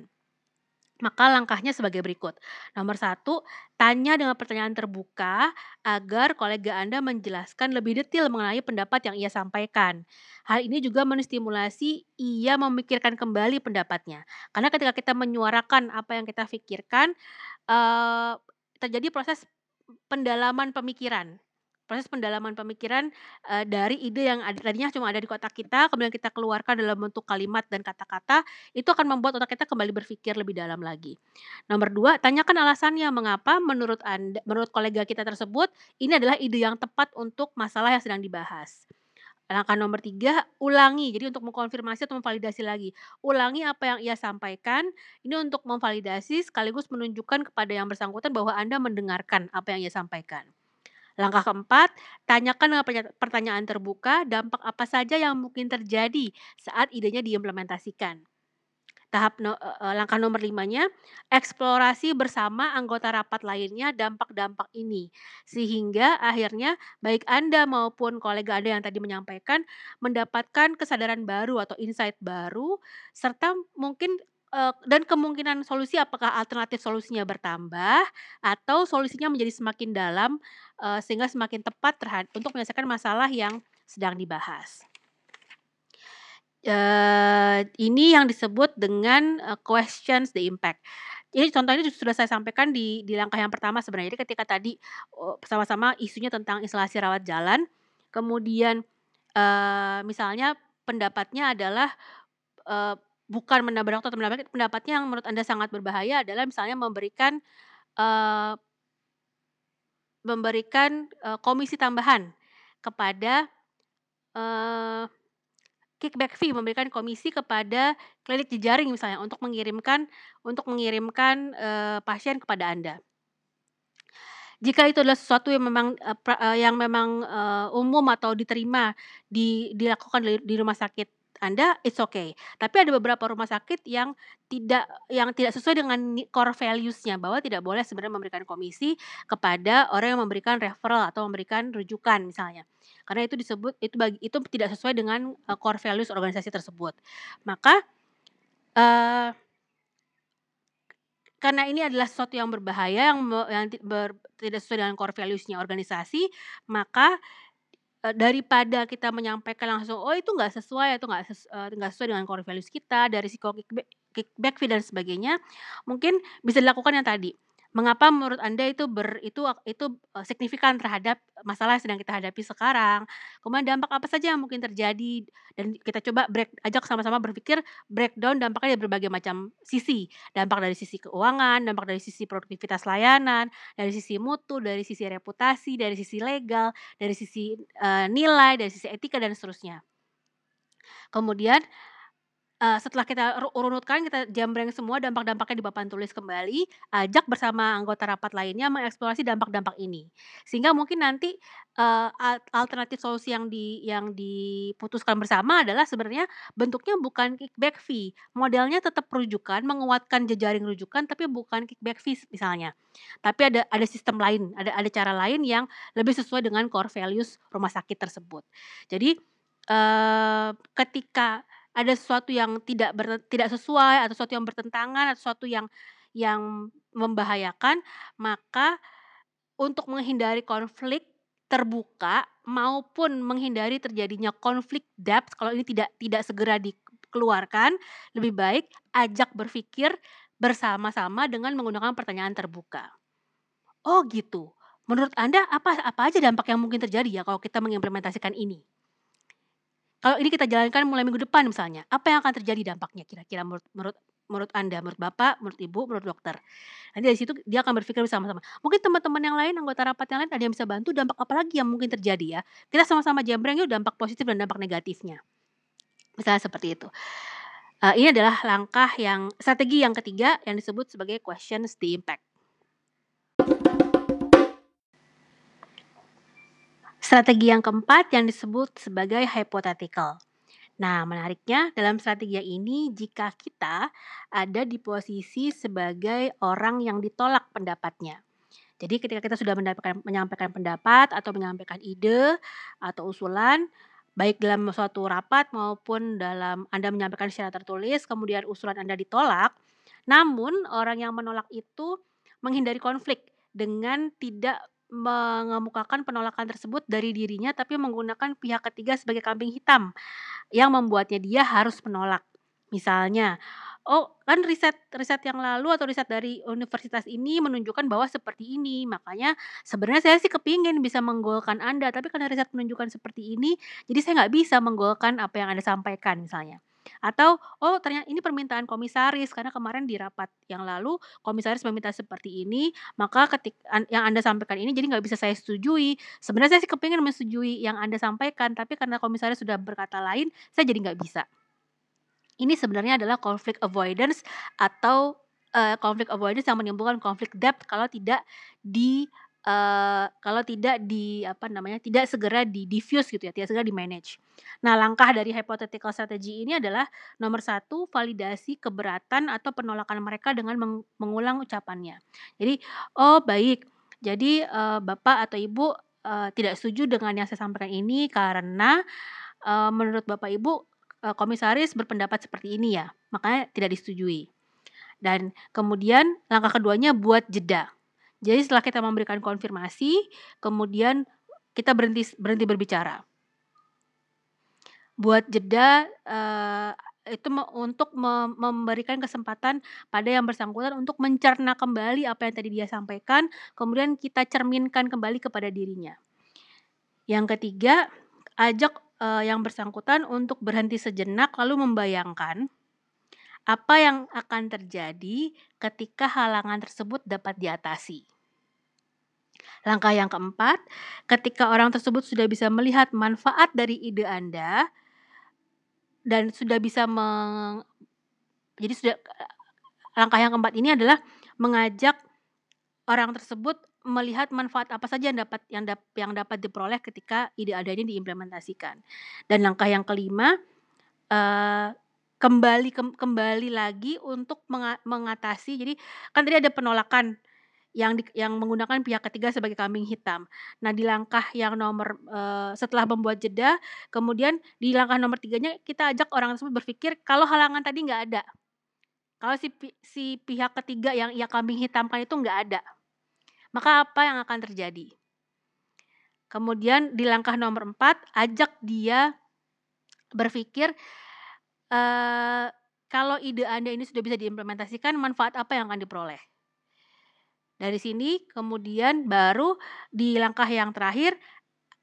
[SPEAKER 1] Maka langkahnya sebagai berikut. Nomor satu, tanya dengan pertanyaan terbuka agar kolega Anda menjelaskan lebih detail mengenai pendapat yang ia sampaikan. Hal ini juga menstimulasi ia memikirkan kembali pendapatnya. Karena ketika kita menyuarakan apa yang kita pikirkan, uh, terjadi proses pendalaman pemikiran proses pendalaman pemikiran, eee, dari ide yang ada tadinya cuma ada di kotak kita, kemudian kita keluarkan dalam bentuk kalimat dan kata-kata, itu akan membuat otak kita kembali berpikir lebih dalam lagi. Nomor dua, tanyakan alasannya mengapa menurut Anda menurut kolega kita tersebut, ini adalah ide yang tepat untuk masalah yang sedang dibahas. Langkah nomor tiga, ulangi. Jadi untuk mengkonfirmasi atau memvalidasi lagi. Ulangi apa yang ia sampaikan, ini untuk memvalidasi sekaligus menunjukkan kepada yang bersangkutan bahwa Anda mendengarkan apa yang ia sampaikan. Langkah keempat, tanyakan dengan pertanyaan terbuka dampak apa saja yang mungkin terjadi saat idenya diimplementasikan. Tahap no, uh, langkah nomor limanya, eksplorasi bersama anggota rapat lainnya dampak-dampak ini. Sehingga akhirnya baik Anda maupun kolega Anda yang tadi menyampaikan mendapatkan kesadaran baru atau insight baru serta mungkin dan kemungkinan solusi apakah alternatif solusinya bertambah atau solusinya menjadi semakin dalam, uh, sehingga semakin tepat terhadap untuk menyelesaikan masalah yang sedang dibahas. Uh, ini yang disebut dengan, uh, questions the impact. Ini contohnya sudah saya sampaikan di di langkah yang pertama sebenarnya. Jadi ketika tadi, sama-sama isunya tentang instalasi rawat jalan, kemudian, uh, misalnya pendapatnya adalah, uh, bukan menabrak atau menabrak, pendapatnya yang menurut Anda sangat berbahaya adalah misalnya memberikan, uh, memberikan, uh, komisi tambahan kepada, uh, kickback fee, memberikan komisi kepada klinik jejaring misalnya untuk mengirimkan untuk mengirimkan, uh, pasien kepada Anda. Jika itu adalah sesuatu yang memang, uh, yang memang, uh, umum atau diterima di dilakukan di rumah sakit anda, it's okay. Tapi ada beberapa rumah sakit yang tidak yang tidak sesuai dengan core values-nya, bahwa tidak boleh sebenarnya memberikan komisi kepada orang yang memberikan referral atau memberikan rujukan misalnya. Karena itu disebut itu bagi itu tidak sesuai dengan, uh, core values organisasi tersebut. Maka, uh, karena ini adalah sesuatu yang berbahaya yang yang ber tidak sesuai dengan core values-nya organisasi, maka daripada kita menyampaikan langsung, "Oh itu nggak sesuai, itu nggak ses nggak sesuai dengan core values kita, dari risiko kickback kickback fee dan sebagainya," mungkin bisa dilakukan yang tadi, Mengapa menurut Anda itu ber itu itu, signifikan terhadap masalah yang sedang kita hadapi sekarang? Kemudian dampak apa saja yang mungkin terjadi dan kita coba break ajak sama-sama berpikir breakdown dampaknya dari berbagai macam sisi. Dampak dari sisi keuangan, dampak dari sisi produktivitas layanan, dari sisi mutu, dari sisi reputasi, dari sisi legal, dari sisi, uh, nilai, dari sisi etika dan seterusnya. Kemudian uh, setelah kita urutkan, kita jambreng semua dampak-dampaknya di papan tulis kembali, ajak bersama anggota rapat lainnya mengeksplorasi dampak-dampak ini. Sehingga mungkin nanti, uh, alternatif solusi yang di yang diputuskan bersama adalah sebenarnya bentuknya bukan kickback fee, modelnya tetap rujukan, menguatkan jejaring rujukan, tapi bukan kickback fee misalnya. Tapi ada ada sistem lain, ada ada cara lain yang lebih sesuai dengan core values rumah sakit tersebut. Jadi, uh, ketika ada sesuatu yang tidak ber tidak sesuai atau sesuatu yang bertentangan atau sesuatu yang yang membahayakan, maka untuk menghindari konflik terbuka maupun menghindari terjadinya konflik depth kalau ini tidak tidak segera dikeluarkan, lebih baik ajak berpikir bersama-sama dengan menggunakan pertanyaan terbuka. Oh gitu. Menurut Anda apa apa aja dampak yang mungkin terjadi ya kalau kita mengimplementasikan ini? Kalau ini kita jalankan mulai minggu depan misalnya, apa yang akan terjadi dampaknya kira-kira menurut menurut menurut Anda, menurut Bapak, menurut Ibu, menurut dokter. Nanti dari situ dia akan berpikir bersama-sama. Mungkin teman-teman yang lain, anggota rapat yang lain ada yang bisa bantu dampak apa lagi yang mungkin terjadi ya. Kita sama-sama jambreng yuk dampak positif dan dampak negatifnya. Misalnya seperti itu. Uh, ini adalah langkah yang strategi yang ketiga yang disebut sebagai questions the impact. Strategi yang keempat yang disebut sebagai hypothetical. Nah, menariknya dalam strategi ini jika kita ada di posisi sebagai orang yang ditolak pendapatnya. Jadi ketika kita sudah menyampaikan pendapat atau menyampaikan ide atau usulan, baik dalam suatu rapat maupun dalam Anda menyampaikan secara tertulis, kemudian usulan Anda ditolak, namun orang yang menolak itu menghindari konflik dengan tidak mengemukakan penolakan tersebut dari dirinya tapi menggunakan pihak ketiga sebagai kambing hitam yang membuatnya dia harus menolak. Misalnya, oh kan riset riset yang lalu atau riset dari universitas ini menunjukkan bahwa seperti ini. Makanya sebenarnya saya sih kepingin bisa menggolkan Anda, tapi karena riset menunjukkan seperti ini, jadi saya nggak bisa menggolkan apa yang Anda sampaikan misalnya. Atau, oh ternyata ini permintaan komisaris karena kemarin di rapat yang lalu komisaris meminta seperti ini, maka ketik yang Anda sampaikan ini jadi nggak bisa saya setujui. Sebenarnya saya sih kepingin menyetujui yang Anda sampaikan, tapi karena komisaris sudah berkata lain, saya jadi nggak bisa. Ini sebenarnya adalah conflict avoidance atau uh, conflict avoidance yang menimbulkan konflik depth kalau tidak di uh, kalau tidak di apa namanya, tidak segera di-diffuse gitu ya, tidak segera di-manage. Nah, langkah dari hypothetical strategy ini adalah nomor satu, validasi keberatan atau penolakan mereka dengan meng mengulang ucapannya. Jadi, "Oh, baik. Jadi, uh, Bapak atau Ibu, uh, tidak setuju dengan yang saya sampaikan ini karena, uh, menurut Bapak Ibu, uh, komisaris berpendapat seperti ini ya, makanya tidak disetujui." Dan kemudian langkah keduanya buat jeda. Jadi setelah kita memberikan konfirmasi, kemudian kita berhenti berhenti berbicara. Buat jeda uh, itu untuk memberikan kesempatan pada yang bersangkutan untuk mencerna kembali apa yang tadi dia sampaikan, kemudian kita cerminkan kembali kepada dirinya. Yang ketiga, ajak uh, yang bersangkutan untuk berhenti sejenak lalu membayangkan apa yang akan terjadi ketika halangan tersebut dapat diatasi. Langkah yang keempat, ketika orang tersebut sudah bisa melihat manfaat dari ide Anda dan sudah bisa meng jadi sudah langkah yang keempat ini adalah mengajak orang tersebut melihat manfaat apa saja yang dapat yang, dap, yang dapat diperoleh ketika ide Anda ini diimplementasikan. Dan langkah yang kelima uh, kembali ke, kembali lagi untuk mengatasi jadi kan tadi ada penolakan yang di, yang menggunakan pihak ketiga sebagai kambing hitam. Nah, di langkah yang nomor uh, setelah membuat jeda, kemudian di langkah nomor tiganya kita ajak orang tersebut berpikir kalau halangan tadi nggak ada, kalau si si pihak ketiga yang ia kambing hitamkan itu nggak ada, maka apa yang akan terjadi? Kemudian di langkah nomor empat, ajak dia berpikir uh, kalau ide Anda ini sudah bisa diimplementasikan, manfaat apa yang akan diperoleh? Dari sini kemudian baru di langkah yang terakhir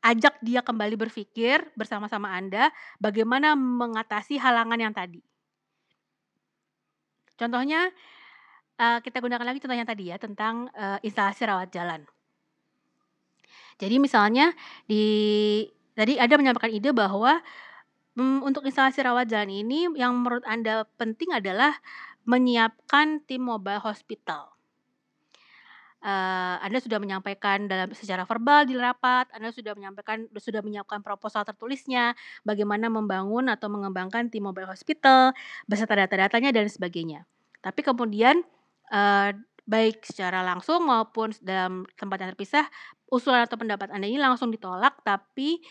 [SPEAKER 1] ajak dia kembali berpikir bersama-sama Anda bagaimana mengatasi halangan yang tadi. Contohnya uh, kita gunakan lagi contoh yang tadi ya tentang uh, instalasi rawat jalan. Jadi misalnya di tadi ada menyampaikan ide bahwa um, untuk instalasi rawat jalan ini yang menurut Anda penting adalah menyiapkan tim mobile hospital uh, Anda sudah menyampaikan dalam secara verbal di rapat, Anda sudah menyampaikan sudah menyiapkan proposal tertulisnya, bagaimana membangun atau mengembangkan tim mobile hospital beserta data-datanya dan sebagainya. Tapi kemudian uh, baik secara langsung maupun dalam tempat yang terpisah, usulan atau pendapat Anda ini langsung ditolak, tapi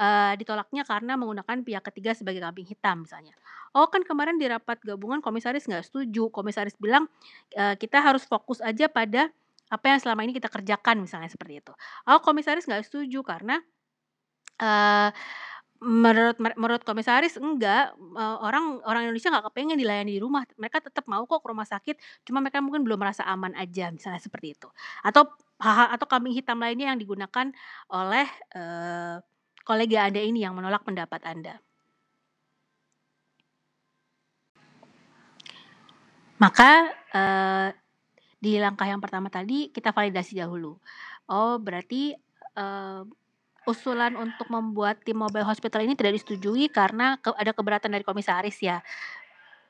[SPEAKER 1] uh, ditolaknya karena menggunakan pihak ketiga sebagai kambing hitam misalnya. Oh kan kemarin di rapat gabungan komisaris nggak setuju, komisaris bilang kita harus fokus aja pada apa yang selama ini kita kerjakan misalnya seperti itu. Oh komisaris nggak setuju karena uh, menurut menurut komisaris enggak eh, orang orang Indonesia nggak kepengen dilayani di rumah. Mereka tetap mau kok ke rumah sakit cuma mereka mungkin belum merasa aman aja misalnya seperti itu. Atau atau kambing hitam lainnya yang digunakan oleh uh, kolega anda ini yang menolak pendapat anda. Maka uh, di langkah yang pertama tadi kita validasi dahulu. Oh, berarti uh, usulan untuk membuat tim mobile hospital ini tidak disetujui karena ke, ada keberatan dari komisaris ya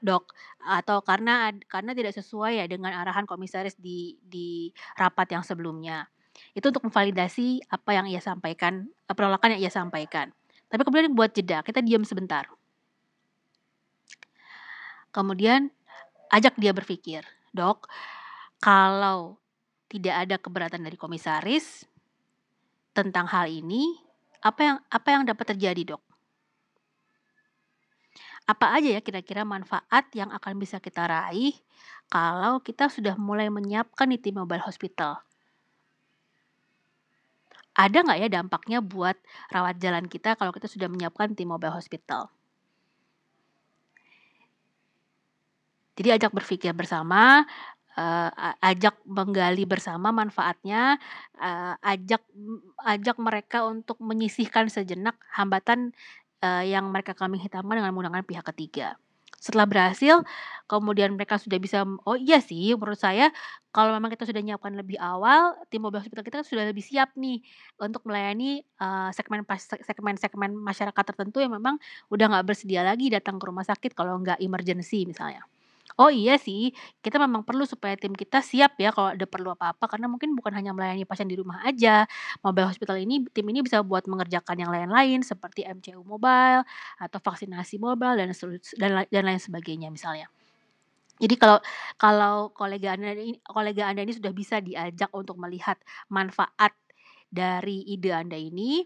[SPEAKER 1] dok? Atau karena karena tidak sesuai ya dengan arahan komisaris di di rapat yang sebelumnya? Itu untuk memvalidasi apa yang ia sampaikan penolakan yang ia sampaikan. Tapi kemudian buat jeda kita diam sebentar. Kemudian ajak dia berpikir dok kalau tidak ada keberatan dari komisaris tentang hal ini, apa yang apa yang dapat terjadi, Dok? Apa aja ya kira-kira manfaat yang akan bisa kita raih kalau kita sudah mulai menyiapkan di tim mobile hospital? Ada nggak ya dampaknya buat rawat jalan kita kalau kita sudah menyiapkan tim mobile hospital? Jadi ajak berpikir bersama, uh, ajak menggali bersama manfaatnya, uh, ajak ajak mereka untuk menyisihkan sejenak hambatan, uh, yang mereka kami hitamkan dengan menggunakan pihak ketiga. Setelah berhasil, kemudian mereka sudah bisa, "Oh iya sih menurut saya kalau memang kita sudah nyiapkan lebih awal, tim mobile hospital kita sudah lebih siap nih untuk melayani, uh, segmen pas segmen-segmen masyarakat tertentu yang memang udah nggak bersedia lagi datang ke rumah sakit kalau nggak emergency," misalnya. Oh iya sih, kita memang perlu supaya tim kita siap ya kalau ada perlu apa-apa karena mungkin bukan hanya melayani pasien di rumah aja. Mobile hospital ini tim ini bisa buat mengerjakan yang lain-lain seperti MCU mobile atau vaksinasi mobile dan dan dan lain sebagainya misalnya. Jadi kalau kalau kolega Anda ini kolega Anda ini sudah bisa diajak untuk melihat manfaat dari ide Anda ini,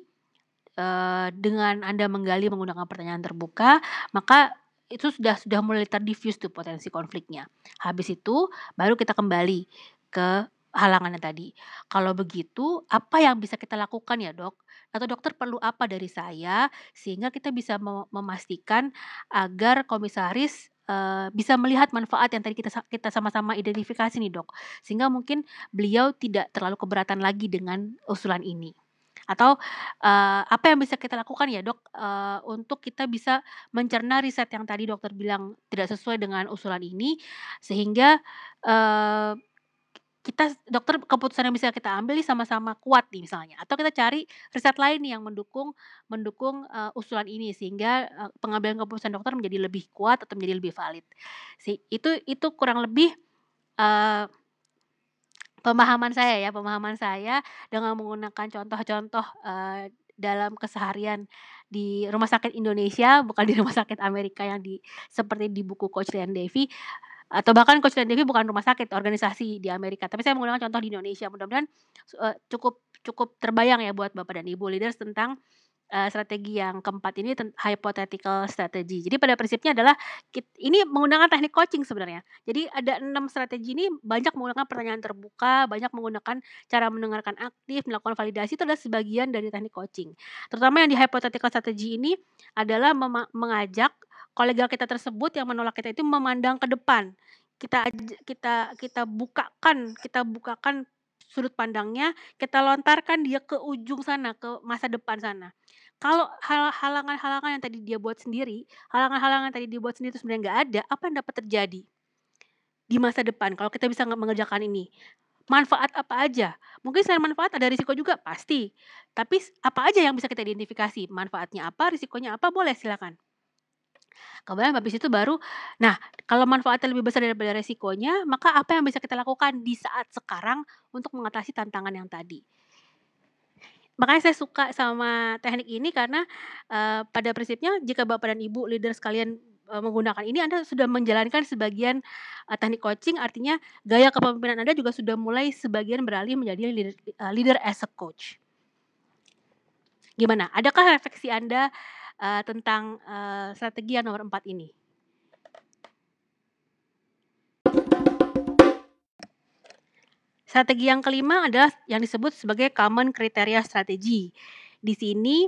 [SPEAKER 1] uh, dengan Anda menggali menggunakan pertanyaan terbuka, maka itu sudah sudah mulai terdiffuse tuh potensi konfliknya. Habis itu baru kita kembali ke halangannya tadi. Kalau begitu, apa yang bisa kita lakukan ya dok? Atau dokter perlu apa dari saya sehingga kita bisa memastikan agar komisaris uh, bisa melihat manfaat yang tadi kita kita sama-sama identifikasi nih dok, sehingga mungkin beliau tidak terlalu keberatan lagi dengan usulan ini. Atau, uh, apa yang bisa kita lakukan ya Dok, uh, untuk kita bisa mencerna riset yang tadi dokter bilang tidak sesuai dengan usulan ini, sehingga, uh, kita dokter keputusan yang bisa kita ambil sama-sama kuat nih misalnya, atau kita cari riset lain nih yang mendukung mendukung, uh, usulan ini sehingga, uh, pengambilan keputusan dokter menjadi lebih kuat atau menjadi lebih valid. Si itu itu kurang lebih, uh, Pemahaman saya ya, pemahaman saya dengan menggunakan contoh-contoh, eee, dalam keseharian di rumah sakit Indonesia, bukan di rumah sakit Amerika yang di seperti di buku Coach Ryan Davy, atau bahkan Coach Ryan Davy bukan rumah sakit, organisasi di Amerika, tapi saya menggunakan contoh di Indonesia. Mudah-mudahan, uh, cukup cukup terbayang ya buat Bapak dan Ibu leaders tentang uh, strategi yang keempat ini hypothetical strategy. Jadi pada prinsipnya adalah ini menggunakan teknik coaching sebenarnya. Jadi ada enam strategi ini banyak menggunakan pertanyaan terbuka, banyak menggunakan cara mendengarkan aktif, melakukan validasi itu adalah sebagian dari teknik coaching. Terutama yang di hypothetical strategy ini adalah mengajak kolega kita tersebut yang menolak kita itu memandang ke depan. Kita kita kita bukakan, kita bukakan sudut pandangnya, kita lontarkan dia ke ujung sana, ke masa depan sana. Kalau hal halangan-halangan yang tadi dia buat sendiri, halangan-halangan tadi dia buat sendiri itu sebenarnya nggak ada, apa yang dapat terjadi di masa depan kalau kita bisa mengerjakan ini? Manfaat apa aja? Mungkin selain manfaat ada risiko juga, pasti. Tapi apa aja yang bisa kita identifikasi? Manfaatnya apa, risikonya apa, boleh silakan. Kemudian habis itu baru nah kalau manfaatnya lebih besar daripada resikonya, maka apa yang bisa kita lakukan di saat sekarang untuk mengatasi tantangan yang tadi. Makanya saya suka sama teknik ini karena, uh, pada prinsipnya jika Bapak dan Ibu leader sekalian, uh, menggunakan ini Anda sudah menjalankan sebagian, uh, teknik coaching artinya gaya kepemimpinan Anda juga sudah mulai sebagian beralih menjadi leader uh, leader as a coach. Gimana? Adakah refleksi Anda uh, tentang uh, strategi yang nomor empat ini. Strategi yang kelima adalah yang disebut sebagai common kriteria strategi. Di sini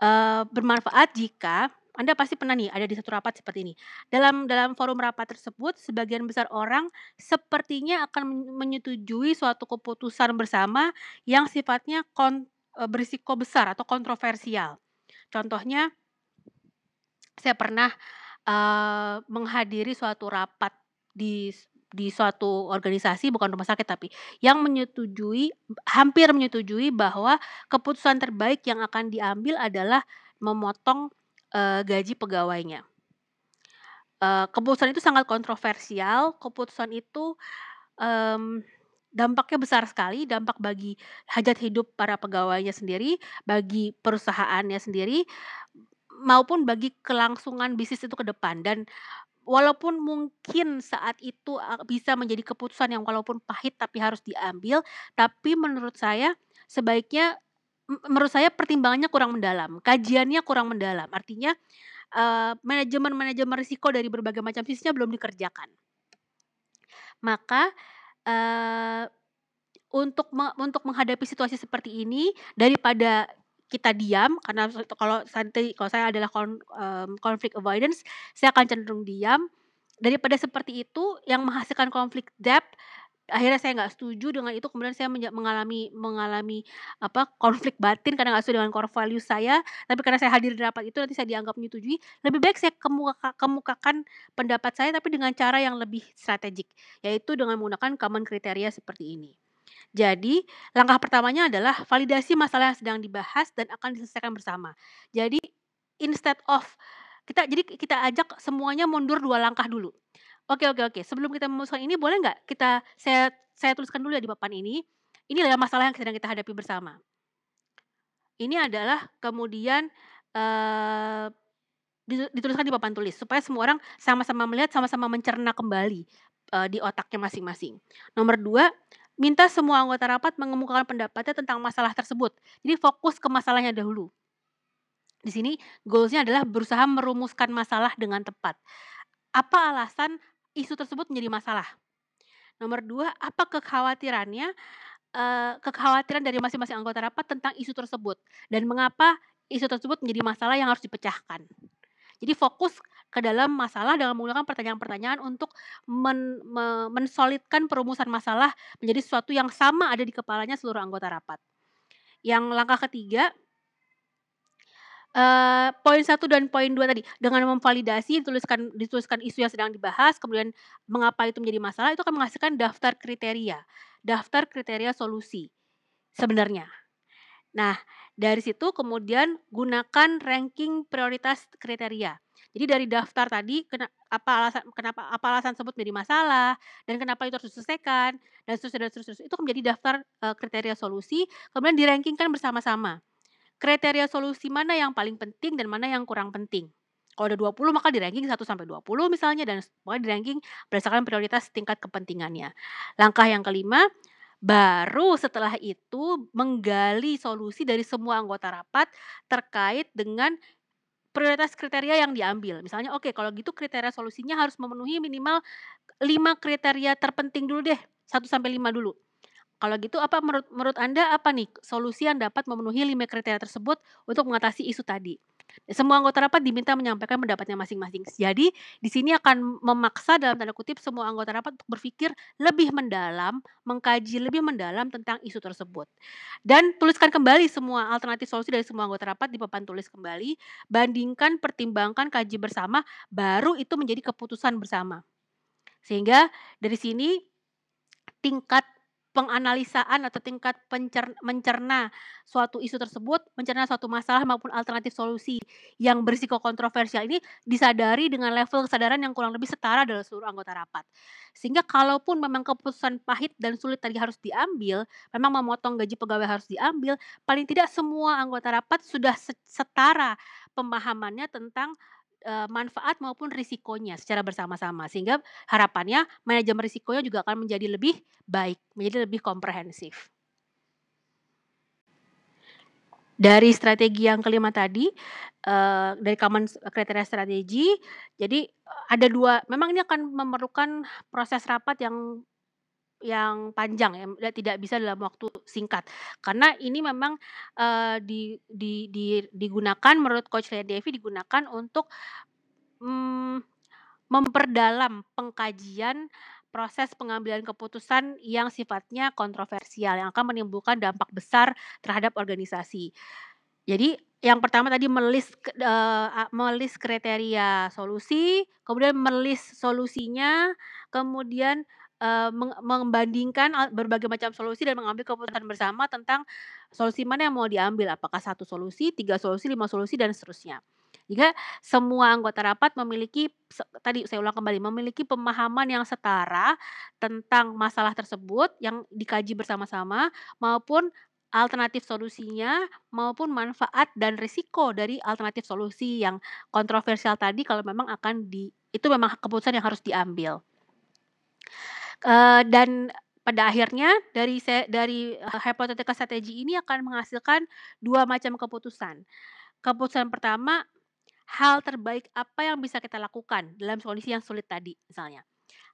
[SPEAKER 1] uh, bermanfaat jika anda pasti pernah nih ada di satu rapat seperti ini. Dalam dalam forum rapat tersebut, sebagian besar orang sepertinya akan menyetujui suatu keputusan bersama yang sifatnya kon, berisiko besar atau kontroversial. Contohnya, saya pernah, uh, menghadiri suatu rapat di di suatu organisasi bukan rumah sakit tapi yang menyetujui hampir menyetujui bahwa keputusan terbaik yang akan diambil adalah memotong gaji pegawainya. Uh, keputusan itu sangat kontroversial. Keputusan itu um, dampaknya besar sekali, dampak bagi hajat hidup para pegawainya sendiri, bagi perusahaannya sendiri, maupun bagi kelangsungan bisnis itu ke depan. Dan walaupun mungkin saat itu bisa menjadi keputusan yang walaupun pahit tapi harus diambil, tapi menurut saya sebaiknya menurut saya pertimbangannya kurang mendalam, kajiannya kurang mendalam. Artinya uh, manajemen-manajemen risiko dari berbagai macam sisinya belum dikerjakan. Maka uh, untuk untuk menghadapi situasi seperti ini daripada kita diam karena kalau santai kalau saya adalah kon, um, avoidance saya akan cenderung diam. Daripada seperti itu yang menghasilkan konflik depth akhirnya saya nggak setuju dengan itu kemudian saya mengalami mengalami apa konflik batin karena nggak setuju dengan core value saya. Tapi karena saya hadir di rapat itu nanti saya dianggap menyetujui. Lebih baik saya kemuka, kemukakan pendapat saya tapi dengan cara yang lebih strategik yaitu dengan menggunakan common kriteria seperti ini jadi, langkah pertamanya adalah validasi masalah yang sedang dibahas dan akan diselesaikan bersama. Jadi, instead of kita jadi kita ajak semuanya mundur dua langkah dulu. Oke oke oke, sebelum kita memutuskan ini boleh nggak kita saya saya tuliskan dulu ya di papan ini. Ini adalah masalah yang sedang kita hadapi bersama. Ini adalah kemudian uh, dituliskan di papan tulis supaya semua orang sama-sama melihat, sama-sama mencerna kembali uh, di otaknya masing-masing. Nomor dua, minta semua anggota rapat mengemukakan pendapatnya tentang masalah tersebut. Jadi fokus ke masalahnya dahulu. Di sini goalsnya adalah berusaha merumuskan masalah dengan tepat. Apa alasan isu tersebut menjadi masalah? Nomor dua, apa kekhawatirannya, uh, kekhawatiran dari masing-masing anggota rapat tentang isu tersebut dan mengapa isu tersebut menjadi masalah yang harus dipecahkan. Jadi fokus ke dalam masalah dengan menggunakan pertanyaan-pertanyaan untuk men, me, mensolidkan perumusan masalah menjadi sesuatu yang sama ada di kepalanya seluruh anggota rapat. Yang langkah ketiga, Uh, poin satu dan poin dua tadi dengan memvalidasi dituliskan dituliskan isu yang sedang dibahas kemudian mengapa itu menjadi masalah itu akan menghasilkan daftar kriteria daftar kriteria solusi sebenarnya nah dari situ kemudian gunakan ranking prioritas kriteria. Jadi dari daftar tadi kena, apa alasan kenapa apa alasan sebut menjadi masalah dan kenapa itu harus diselesaikan dan seterusnya dan seterusnya itu menjadi daftar uh, kriteria solusi kemudian dirankingkan bersama-sama. Kriteria solusi mana yang paling penting dan mana yang kurang penting. Kalau ada 20 maka di ranking 1 sampai 20 misalnya dan pokoknya di ranking berdasarkan prioritas tingkat kepentingannya. Langkah yang kelima, Baru setelah itu menggali solusi dari semua anggota rapat terkait dengan prioritas kriteria yang diambil. Misalnya oke kalau gitu kriteria solusinya harus memenuhi minimal 5 kriteria terpenting dulu deh, 1 sampai 5 dulu. Kalau gitu apa menurut menurut Anda apa nih solusi yang dapat memenuhi 5 kriteria tersebut untuk mengatasi isu tadi? Semua anggota rapat diminta menyampaikan pendapatnya masing-masing. Jadi, di sini akan memaksa dalam tanda kutip semua anggota rapat untuk berpikir lebih mendalam, mengkaji lebih mendalam tentang isu tersebut. Dan tuliskan kembali semua alternatif solusi dari semua anggota rapat di papan tulis kembali, bandingkan, pertimbangkan, kaji bersama, baru itu menjadi keputusan bersama. Sehingga dari sini tingkat penganalisaan atau tingkat pencer mencerna suatu isu tersebut, mencerna suatu masalah maupun alternatif solusi yang berisiko kontroversial ini disadari dengan level kesadaran yang kurang lebih setara dalam seluruh anggota rapat. Sehingga kalaupun memang keputusan pahit dan sulit tadi harus diambil, memang memotong gaji pegawai harus diambil, paling tidak semua anggota rapat sudah setara pemahamannya tentang manfaat maupun risikonya secara bersama-sama sehingga harapannya manajemen risikonya juga akan menjadi lebih baik, menjadi lebih komprehensif. Dari strategi yang kelima tadi, dari common kriteria strategi, jadi ada dua, memang ini akan memerlukan proses rapat yang yang panjang ya, tidak bisa dalam waktu singkat. Karena ini memang, uh, di di di digunakan menurut coach Lia Devi digunakan untuk, hmm, memperdalam pengkajian proses pengambilan keputusan yang sifatnya kontroversial, yang akan menimbulkan dampak besar terhadap organisasi. Jadi yang pertama tadi melis uh, melis kriteria solusi, kemudian melis solusinya, kemudian uh, membandingkan berbagai macam solusi dan mengambil keputusan bersama tentang solusi mana yang mau diambil, apakah satu solusi, tiga solusi, lima solusi dan seterusnya. Jika semua anggota rapat memiliki tadi saya ulang kembali memiliki pemahaman yang setara tentang masalah tersebut yang dikaji bersama-sama maupun alternatif solusinya maupun manfaat dan risiko dari alternatif solusi yang kontroversial tadi kalau memang akan di itu memang keputusan yang harus diambil. Uh, dan pada akhirnya dari dari hipotetika strategi ini akan menghasilkan dua macam keputusan. Keputusan pertama, hal terbaik apa yang bisa kita lakukan dalam kondisi yang sulit tadi misalnya.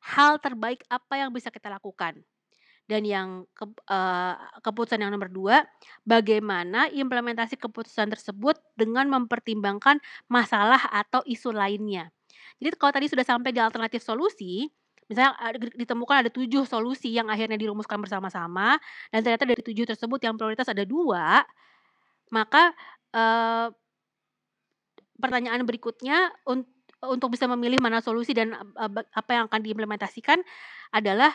[SPEAKER 1] Hal terbaik apa yang bisa kita lakukan dan yang ke, uh, keputusan yang nomor dua, bagaimana implementasi keputusan tersebut dengan mempertimbangkan masalah atau isu lainnya. Jadi kalau tadi sudah sampai di alternatif solusi, misalnya ditemukan ada tujuh solusi yang akhirnya dirumuskan bersama-sama, dan ternyata dari tujuh tersebut yang prioritas ada dua, maka uh, pertanyaan berikutnya untuk bisa memilih mana solusi dan apa yang akan diimplementasikan adalah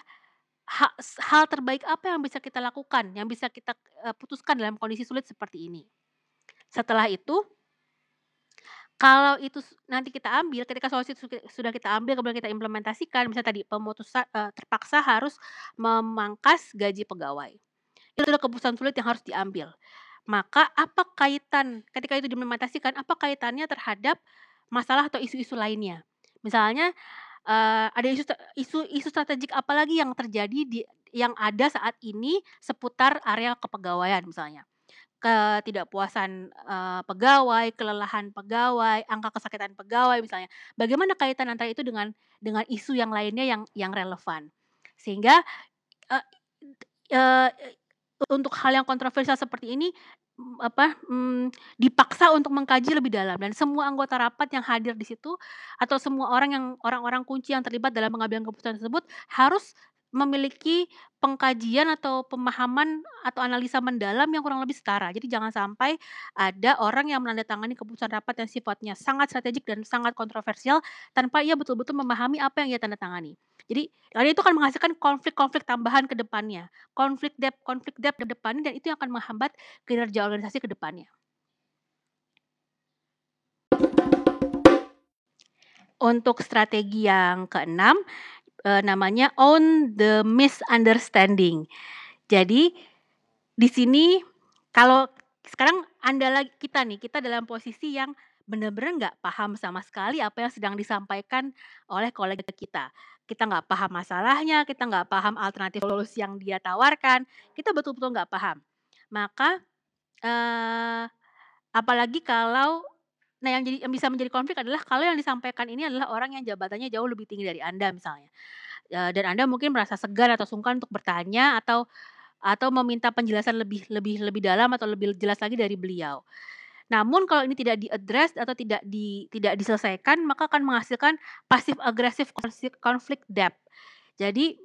[SPEAKER 1] hal terbaik apa yang bisa kita lakukan, yang bisa kita uh, putuskan dalam kondisi sulit seperti ini. Setelah itu, kalau itu nanti kita ambil, ketika solusi itu sudah kita ambil, kemudian kita implementasikan, misalnya tadi pemutusan uh, terpaksa harus memangkas gaji pegawai. Itu adalah keputusan sulit yang harus diambil. Maka apa kaitan ketika itu diimplementasikan, apa kaitannya terhadap masalah atau isu-isu lainnya? Misalnya uh, ada isu isu strategik apa lagi yang terjadi di yang ada saat ini seputar area kepegawaian misalnya. Ketidakpuasan, uh, pegawai, kelelahan pegawai, angka kesakitan pegawai misalnya. Bagaimana kaitan antara itu dengan dengan isu yang lainnya yang yang relevan. Sehingga, uh, uh, untuk hal yang kontroversial seperti ini apa, mmm, dipaksa untuk mengkaji lebih dalam dan semua anggota rapat yang hadir di situ atau semua orang yang orang-orang kunci yang terlibat dalam pengambilan keputusan tersebut harus memiliki pengkajian atau pemahaman atau analisa mendalam yang kurang lebih setara. Jadi jangan sampai ada orang yang menandatangani keputusan rapat yang sifatnya sangat strategik dan sangat kontroversial tanpa ia betul-betul memahami apa yang ia tanda tangani. Jadi karena itu akan menghasilkan konflik-konflik tambahan ke depannya, konflik depth, konflik depth ke depannya dan itu yang akan menghambat kinerja organisasi ke depannya. Untuk strategi yang keenam, e, namanya own the misunderstanding. Jadi di sini kalau sekarang Anda lagi kita nih, kita dalam posisi yang benar-benar nggak paham sama sekali apa yang sedang disampaikan oleh kolega kita kita nggak paham masalahnya, kita nggak paham alternatif solusi yang dia tawarkan, kita betul-betul nggak paham. Maka uh, apalagi kalau nah yang jadi yang bisa menjadi konflik adalah kalau yang disampaikan ini adalah orang yang jabatannya jauh lebih tinggi dari Anda misalnya. Uh, dan Anda mungkin merasa segan atau sungkan untuk bertanya atau atau meminta penjelasan lebih lebih lebih dalam atau lebih jelas lagi dari beliau. Namun kalau ini tidak diadres atau tidak di tidak diselesaikan, maka akan menghasilkan pasif agresif konflik depth. Jadi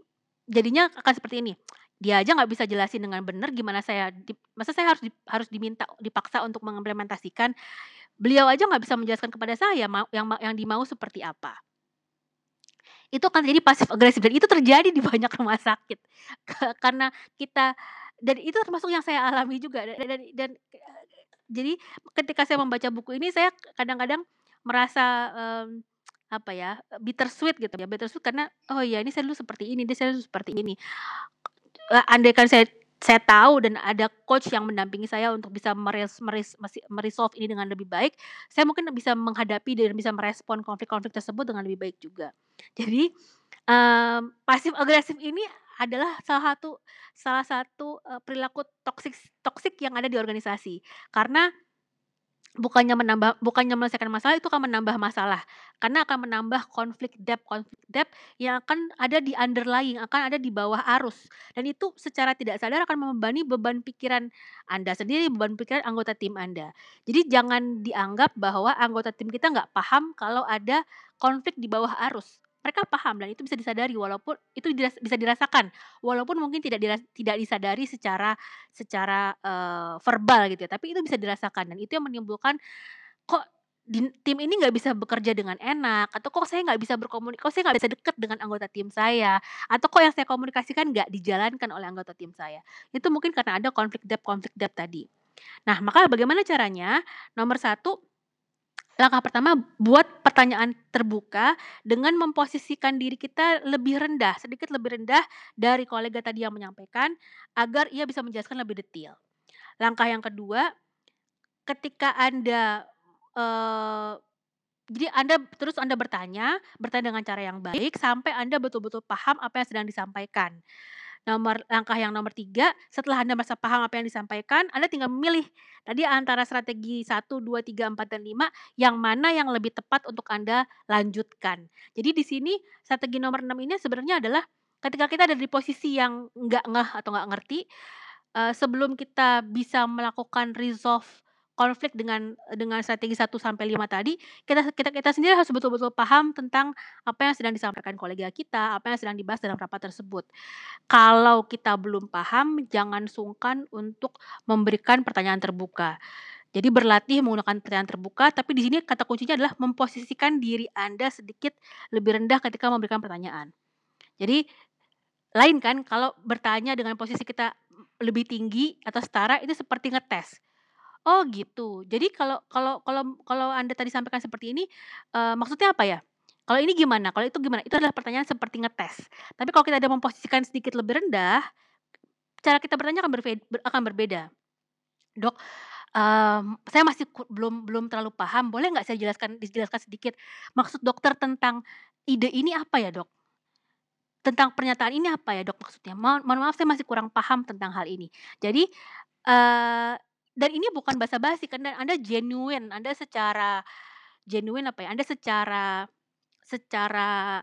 [SPEAKER 1] jadinya akan seperti ini. Dia aja nggak bisa jelasin dengan benar gimana saya masa saya harus di, harus diminta dipaksa untuk mengimplementasikan. Beliau aja nggak bisa menjelaskan kepada saya yang yang dimau seperti apa itu akan jadi pasif agresif dan itu terjadi di banyak rumah sakit karena kita dan itu termasuk yang saya alami juga dan dan, dan jadi ketika saya membaca buku ini saya kadang-kadang merasa, um, apa ya, bittersweet gitu ya, bittersweet karena, "Oh ya ini saya dulu seperti ini, dia saya dulu seperti ini." Andaikan saya saya tahu dan ada coach yang mendampingi saya untuk bisa meres meres meresolve ini dengan lebih baik, saya mungkin bisa menghadapi dan bisa merespon konflik-konflik tersebut dengan lebih baik juga. Jadi, um, pasif agresif ini adalah salah satu salah satu, uh, perilaku toksik toksik yang ada di organisasi. Karena bukannya menambah bukannya menyelesaikan masalah, itu akan menambah masalah. Karena akan menambah konflik depth konflik depth yang akan ada di underlying, akan ada di bawah arus. Dan itu secara tidak sadar akan membebani beban pikiran Anda sendiri, beban pikiran anggota tim Anda. Jadi jangan dianggap bahwa anggota tim kita nggak paham kalau ada konflik di bawah arus mereka paham dan itu bisa disadari walaupun itu bisa dirasakan. Walaupun mungkin tidak diras, tidak disadari secara secara uh, verbal gitu ya tapi itu bisa dirasakan dan itu yang menimbulkan kok di tim ini nggak bisa bekerja dengan enak? Atau kok saya nggak bisa berkomunikasi kok saya nggak bisa dekat dengan anggota tim saya? Atau kok yang saya komunikasikan nggak dijalankan oleh anggota tim saya? Itu mungkin karena ada konflik depth konflik depth tadi. Nah maka bagaimana caranya? Nomor satu Langkah pertama, buat pertanyaan terbuka dengan memposisikan diri kita lebih rendah, sedikit lebih rendah dari kolega tadi yang menyampaikan, agar ia bisa menjelaskan lebih detail. Langkah yang kedua, ketika Anda uh, jadi Anda terus Anda bertanya, bertanya dengan cara yang baik sampai Anda betul-betul paham apa yang sedang disampaikan. Nomor langkah yang nomor tiga, setelah Anda merasa paham apa yang disampaikan, Anda tinggal memilih tadi antara strategi 1, 2, 3, 4, dan 5, yang mana yang lebih tepat untuk Anda lanjutkan. Jadi di sini strategi nomor 6 ini sebenarnya adalah ketika kita ada di posisi yang nggak ngeh atau nggak ngerti, uh, sebelum kita bisa melakukan resolve konflik dengan dengan strategi 1 sampai 5 tadi, kita kita kita sendiri harus betul-betul paham tentang apa yang sedang disampaikan kolega kita, apa yang sedang dibahas dalam rapat tersebut. Kalau kita belum paham, jangan sungkan untuk memberikan pertanyaan terbuka. Jadi berlatih menggunakan pertanyaan terbuka, tapi di sini kata kuncinya adalah memposisikan diri Anda sedikit lebih rendah ketika memberikan pertanyaan. Jadi lain kan kalau bertanya dengan posisi kita lebih tinggi atau setara itu seperti ngetes Oh gitu. Jadi kalau kalau kalau kalau Anda tadi sampaikan seperti ini, uh, maksudnya apa ya? Kalau ini gimana? Kalau itu gimana? Itu adalah pertanyaan seperti ngetes. Tapi kalau kita ada memposisikan sedikit lebih rendah, cara kita bertanya akan akan berbeda. "Dok, um, saya masih belum belum terlalu paham, boleh nggak saya jelaskan dijelaskan sedikit, maksud dokter tentang ide ini apa ya, Dok? Tentang pernyataan ini apa ya, Dok, maksudnya? Mohon mohon maaf saya masih kurang paham tentang hal ini." Jadi, uh, dan ini bukan basa-basi kan Anda genuine, Anda secara genuine apa ya, Anda secara secara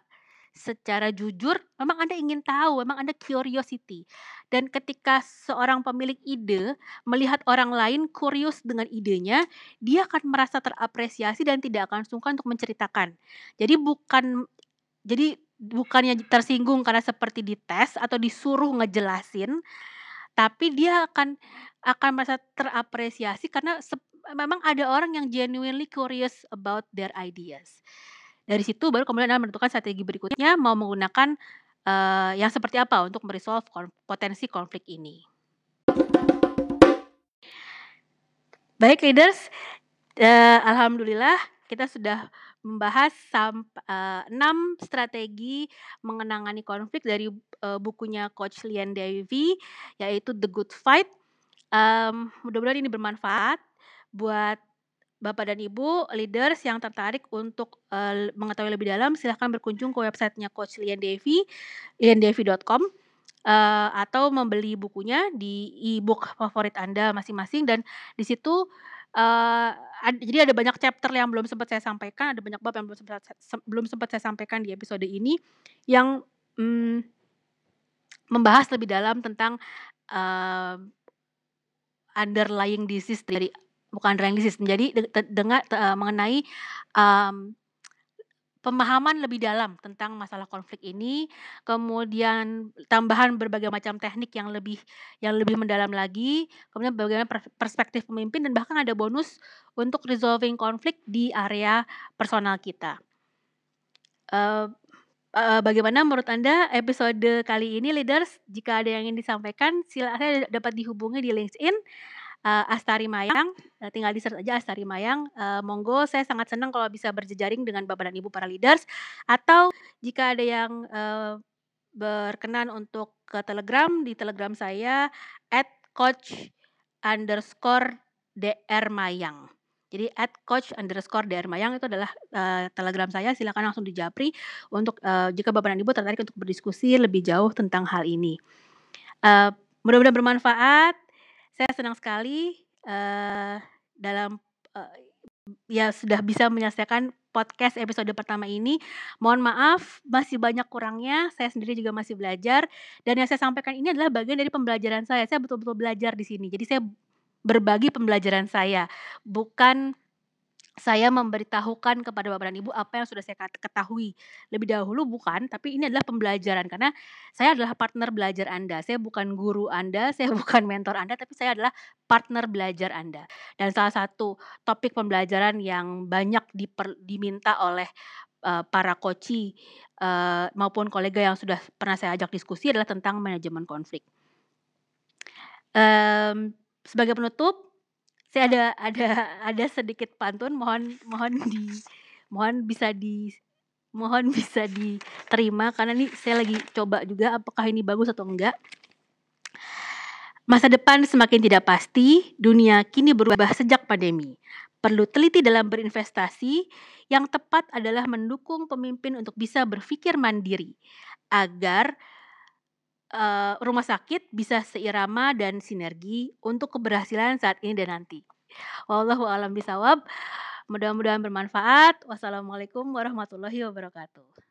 [SPEAKER 1] secara jujur memang Anda ingin tahu, memang Anda curiosity. Dan ketika seorang pemilik ide melihat orang lain curious dengan idenya, dia akan merasa terapresiasi dan tidak akan sungkan untuk menceritakan. Jadi bukan jadi bukannya tersinggung karena seperti dites atau disuruh ngejelasin, tapi dia akan akan merasa terapresiasi karena memang ada orang yang genuinely curious about their ideas. Dari situ baru kemudian Anda menentukan strategi berikutnya mau menggunakan uh, yang seperti apa untuk meresolve kon potensi konflik ini. Baik leaders, uh, alhamdulillah kita sudah membahas sam, uh, 6 strategi mengenangani konflik dari uh, bukunya Coach Lian Devi yaitu The Good Fight. Um, mudah-mudahan ini bermanfaat buat Bapak dan Ibu leaders yang tertarik untuk uh, mengetahui lebih dalam silahkan berkunjung ke websitenya Coach Lian Devi, liandevi.com uh, atau membeli bukunya di e-book favorit Anda masing-masing dan di situ ad, jadi ada banyak chapter yang belum sempat saya sampaikan, ada banyak bab yang belum sempat belum sempat saya sampaikan di episode ini yang um, membahas lebih dalam tentang uh, underlying disease dari bukan underlying disease, jadi dengan uh, mengenai um, pemahaman lebih dalam tentang masalah konflik ini, kemudian tambahan berbagai macam teknik yang lebih yang lebih mendalam lagi, kemudian bagaimana perspektif pemimpin dan bahkan ada bonus untuk resolving konflik di area personal kita. Uh, bagaimana menurut Anda episode kali ini leaders? Jika ada yang ingin disampaikan, silakan dapat dihubungi di LinkedIn uh, Astari Mayang, uh, tinggal di search aja Astari Mayang. Uh, monggo saya sangat senang kalau bisa berjejaring dengan Bapak dan Ibu para leaders atau jika ada yang uh, berkenan untuk ke Telegram di Telegram saya at coach underscore dr mayang. Jadi at coach underscore dr mayang itu adalah uh, telegram saya. Silakan langsung dijapri untuk uh, jika bapak dan ibu tertarik untuk berdiskusi lebih jauh tentang hal ini. Uh, mudah-mudahan bermanfaat. Saya senang sekali, uh, dalam, uh, ya sudah bisa menyelesaikan podcast episode pertama ini. Mohon maaf masih banyak kurangnya, saya sendiri juga masih belajar dan yang saya sampaikan ini adalah bagian dari pembelajaran saya. Saya betul-betul belajar di sini. Jadi saya berbagi pembelajaran saya, bukan saya memberitahukan kepada Bapak dan Ibu apa yang sudah saya ketahui lebih dahulu bukan, tapi ini adalah pembelajaran karena saya adalah partner belajar Anda. Saya bukan guru Anda, saya bukan mentor Anda, tapi saya adalah partner belajar Anda. Dan salah satu topik pembelajaran yang banyak diper, diminta oleh uh, para koci uh, maupun kolega yang sudah pernah saya ajak diskusi adalah tentang manajemen konflik. Um, sebagai penutup, saya ada ada ada sedikit pantun mohon mohon di mohon bisa di mohon bisa diterima karena ini saya lagi coba juga apakah ini bagus atau enggak. Masa depan semakin tidak pasti, dunia kini berubah sejak pandemi. Perlu teliti dalam berinvestasi, yang tepat adalah mendukung pemimpin untuk bisa berpikir mandiri agar uh, rumah sakit bisa seirama dan sinergi untuk keberhasilan saat ini dan nanti. Wallahu alam bisawab. Mudah-mudahan bermanfaat. Wassalamualaikum warahmatullahi wabarakatuh.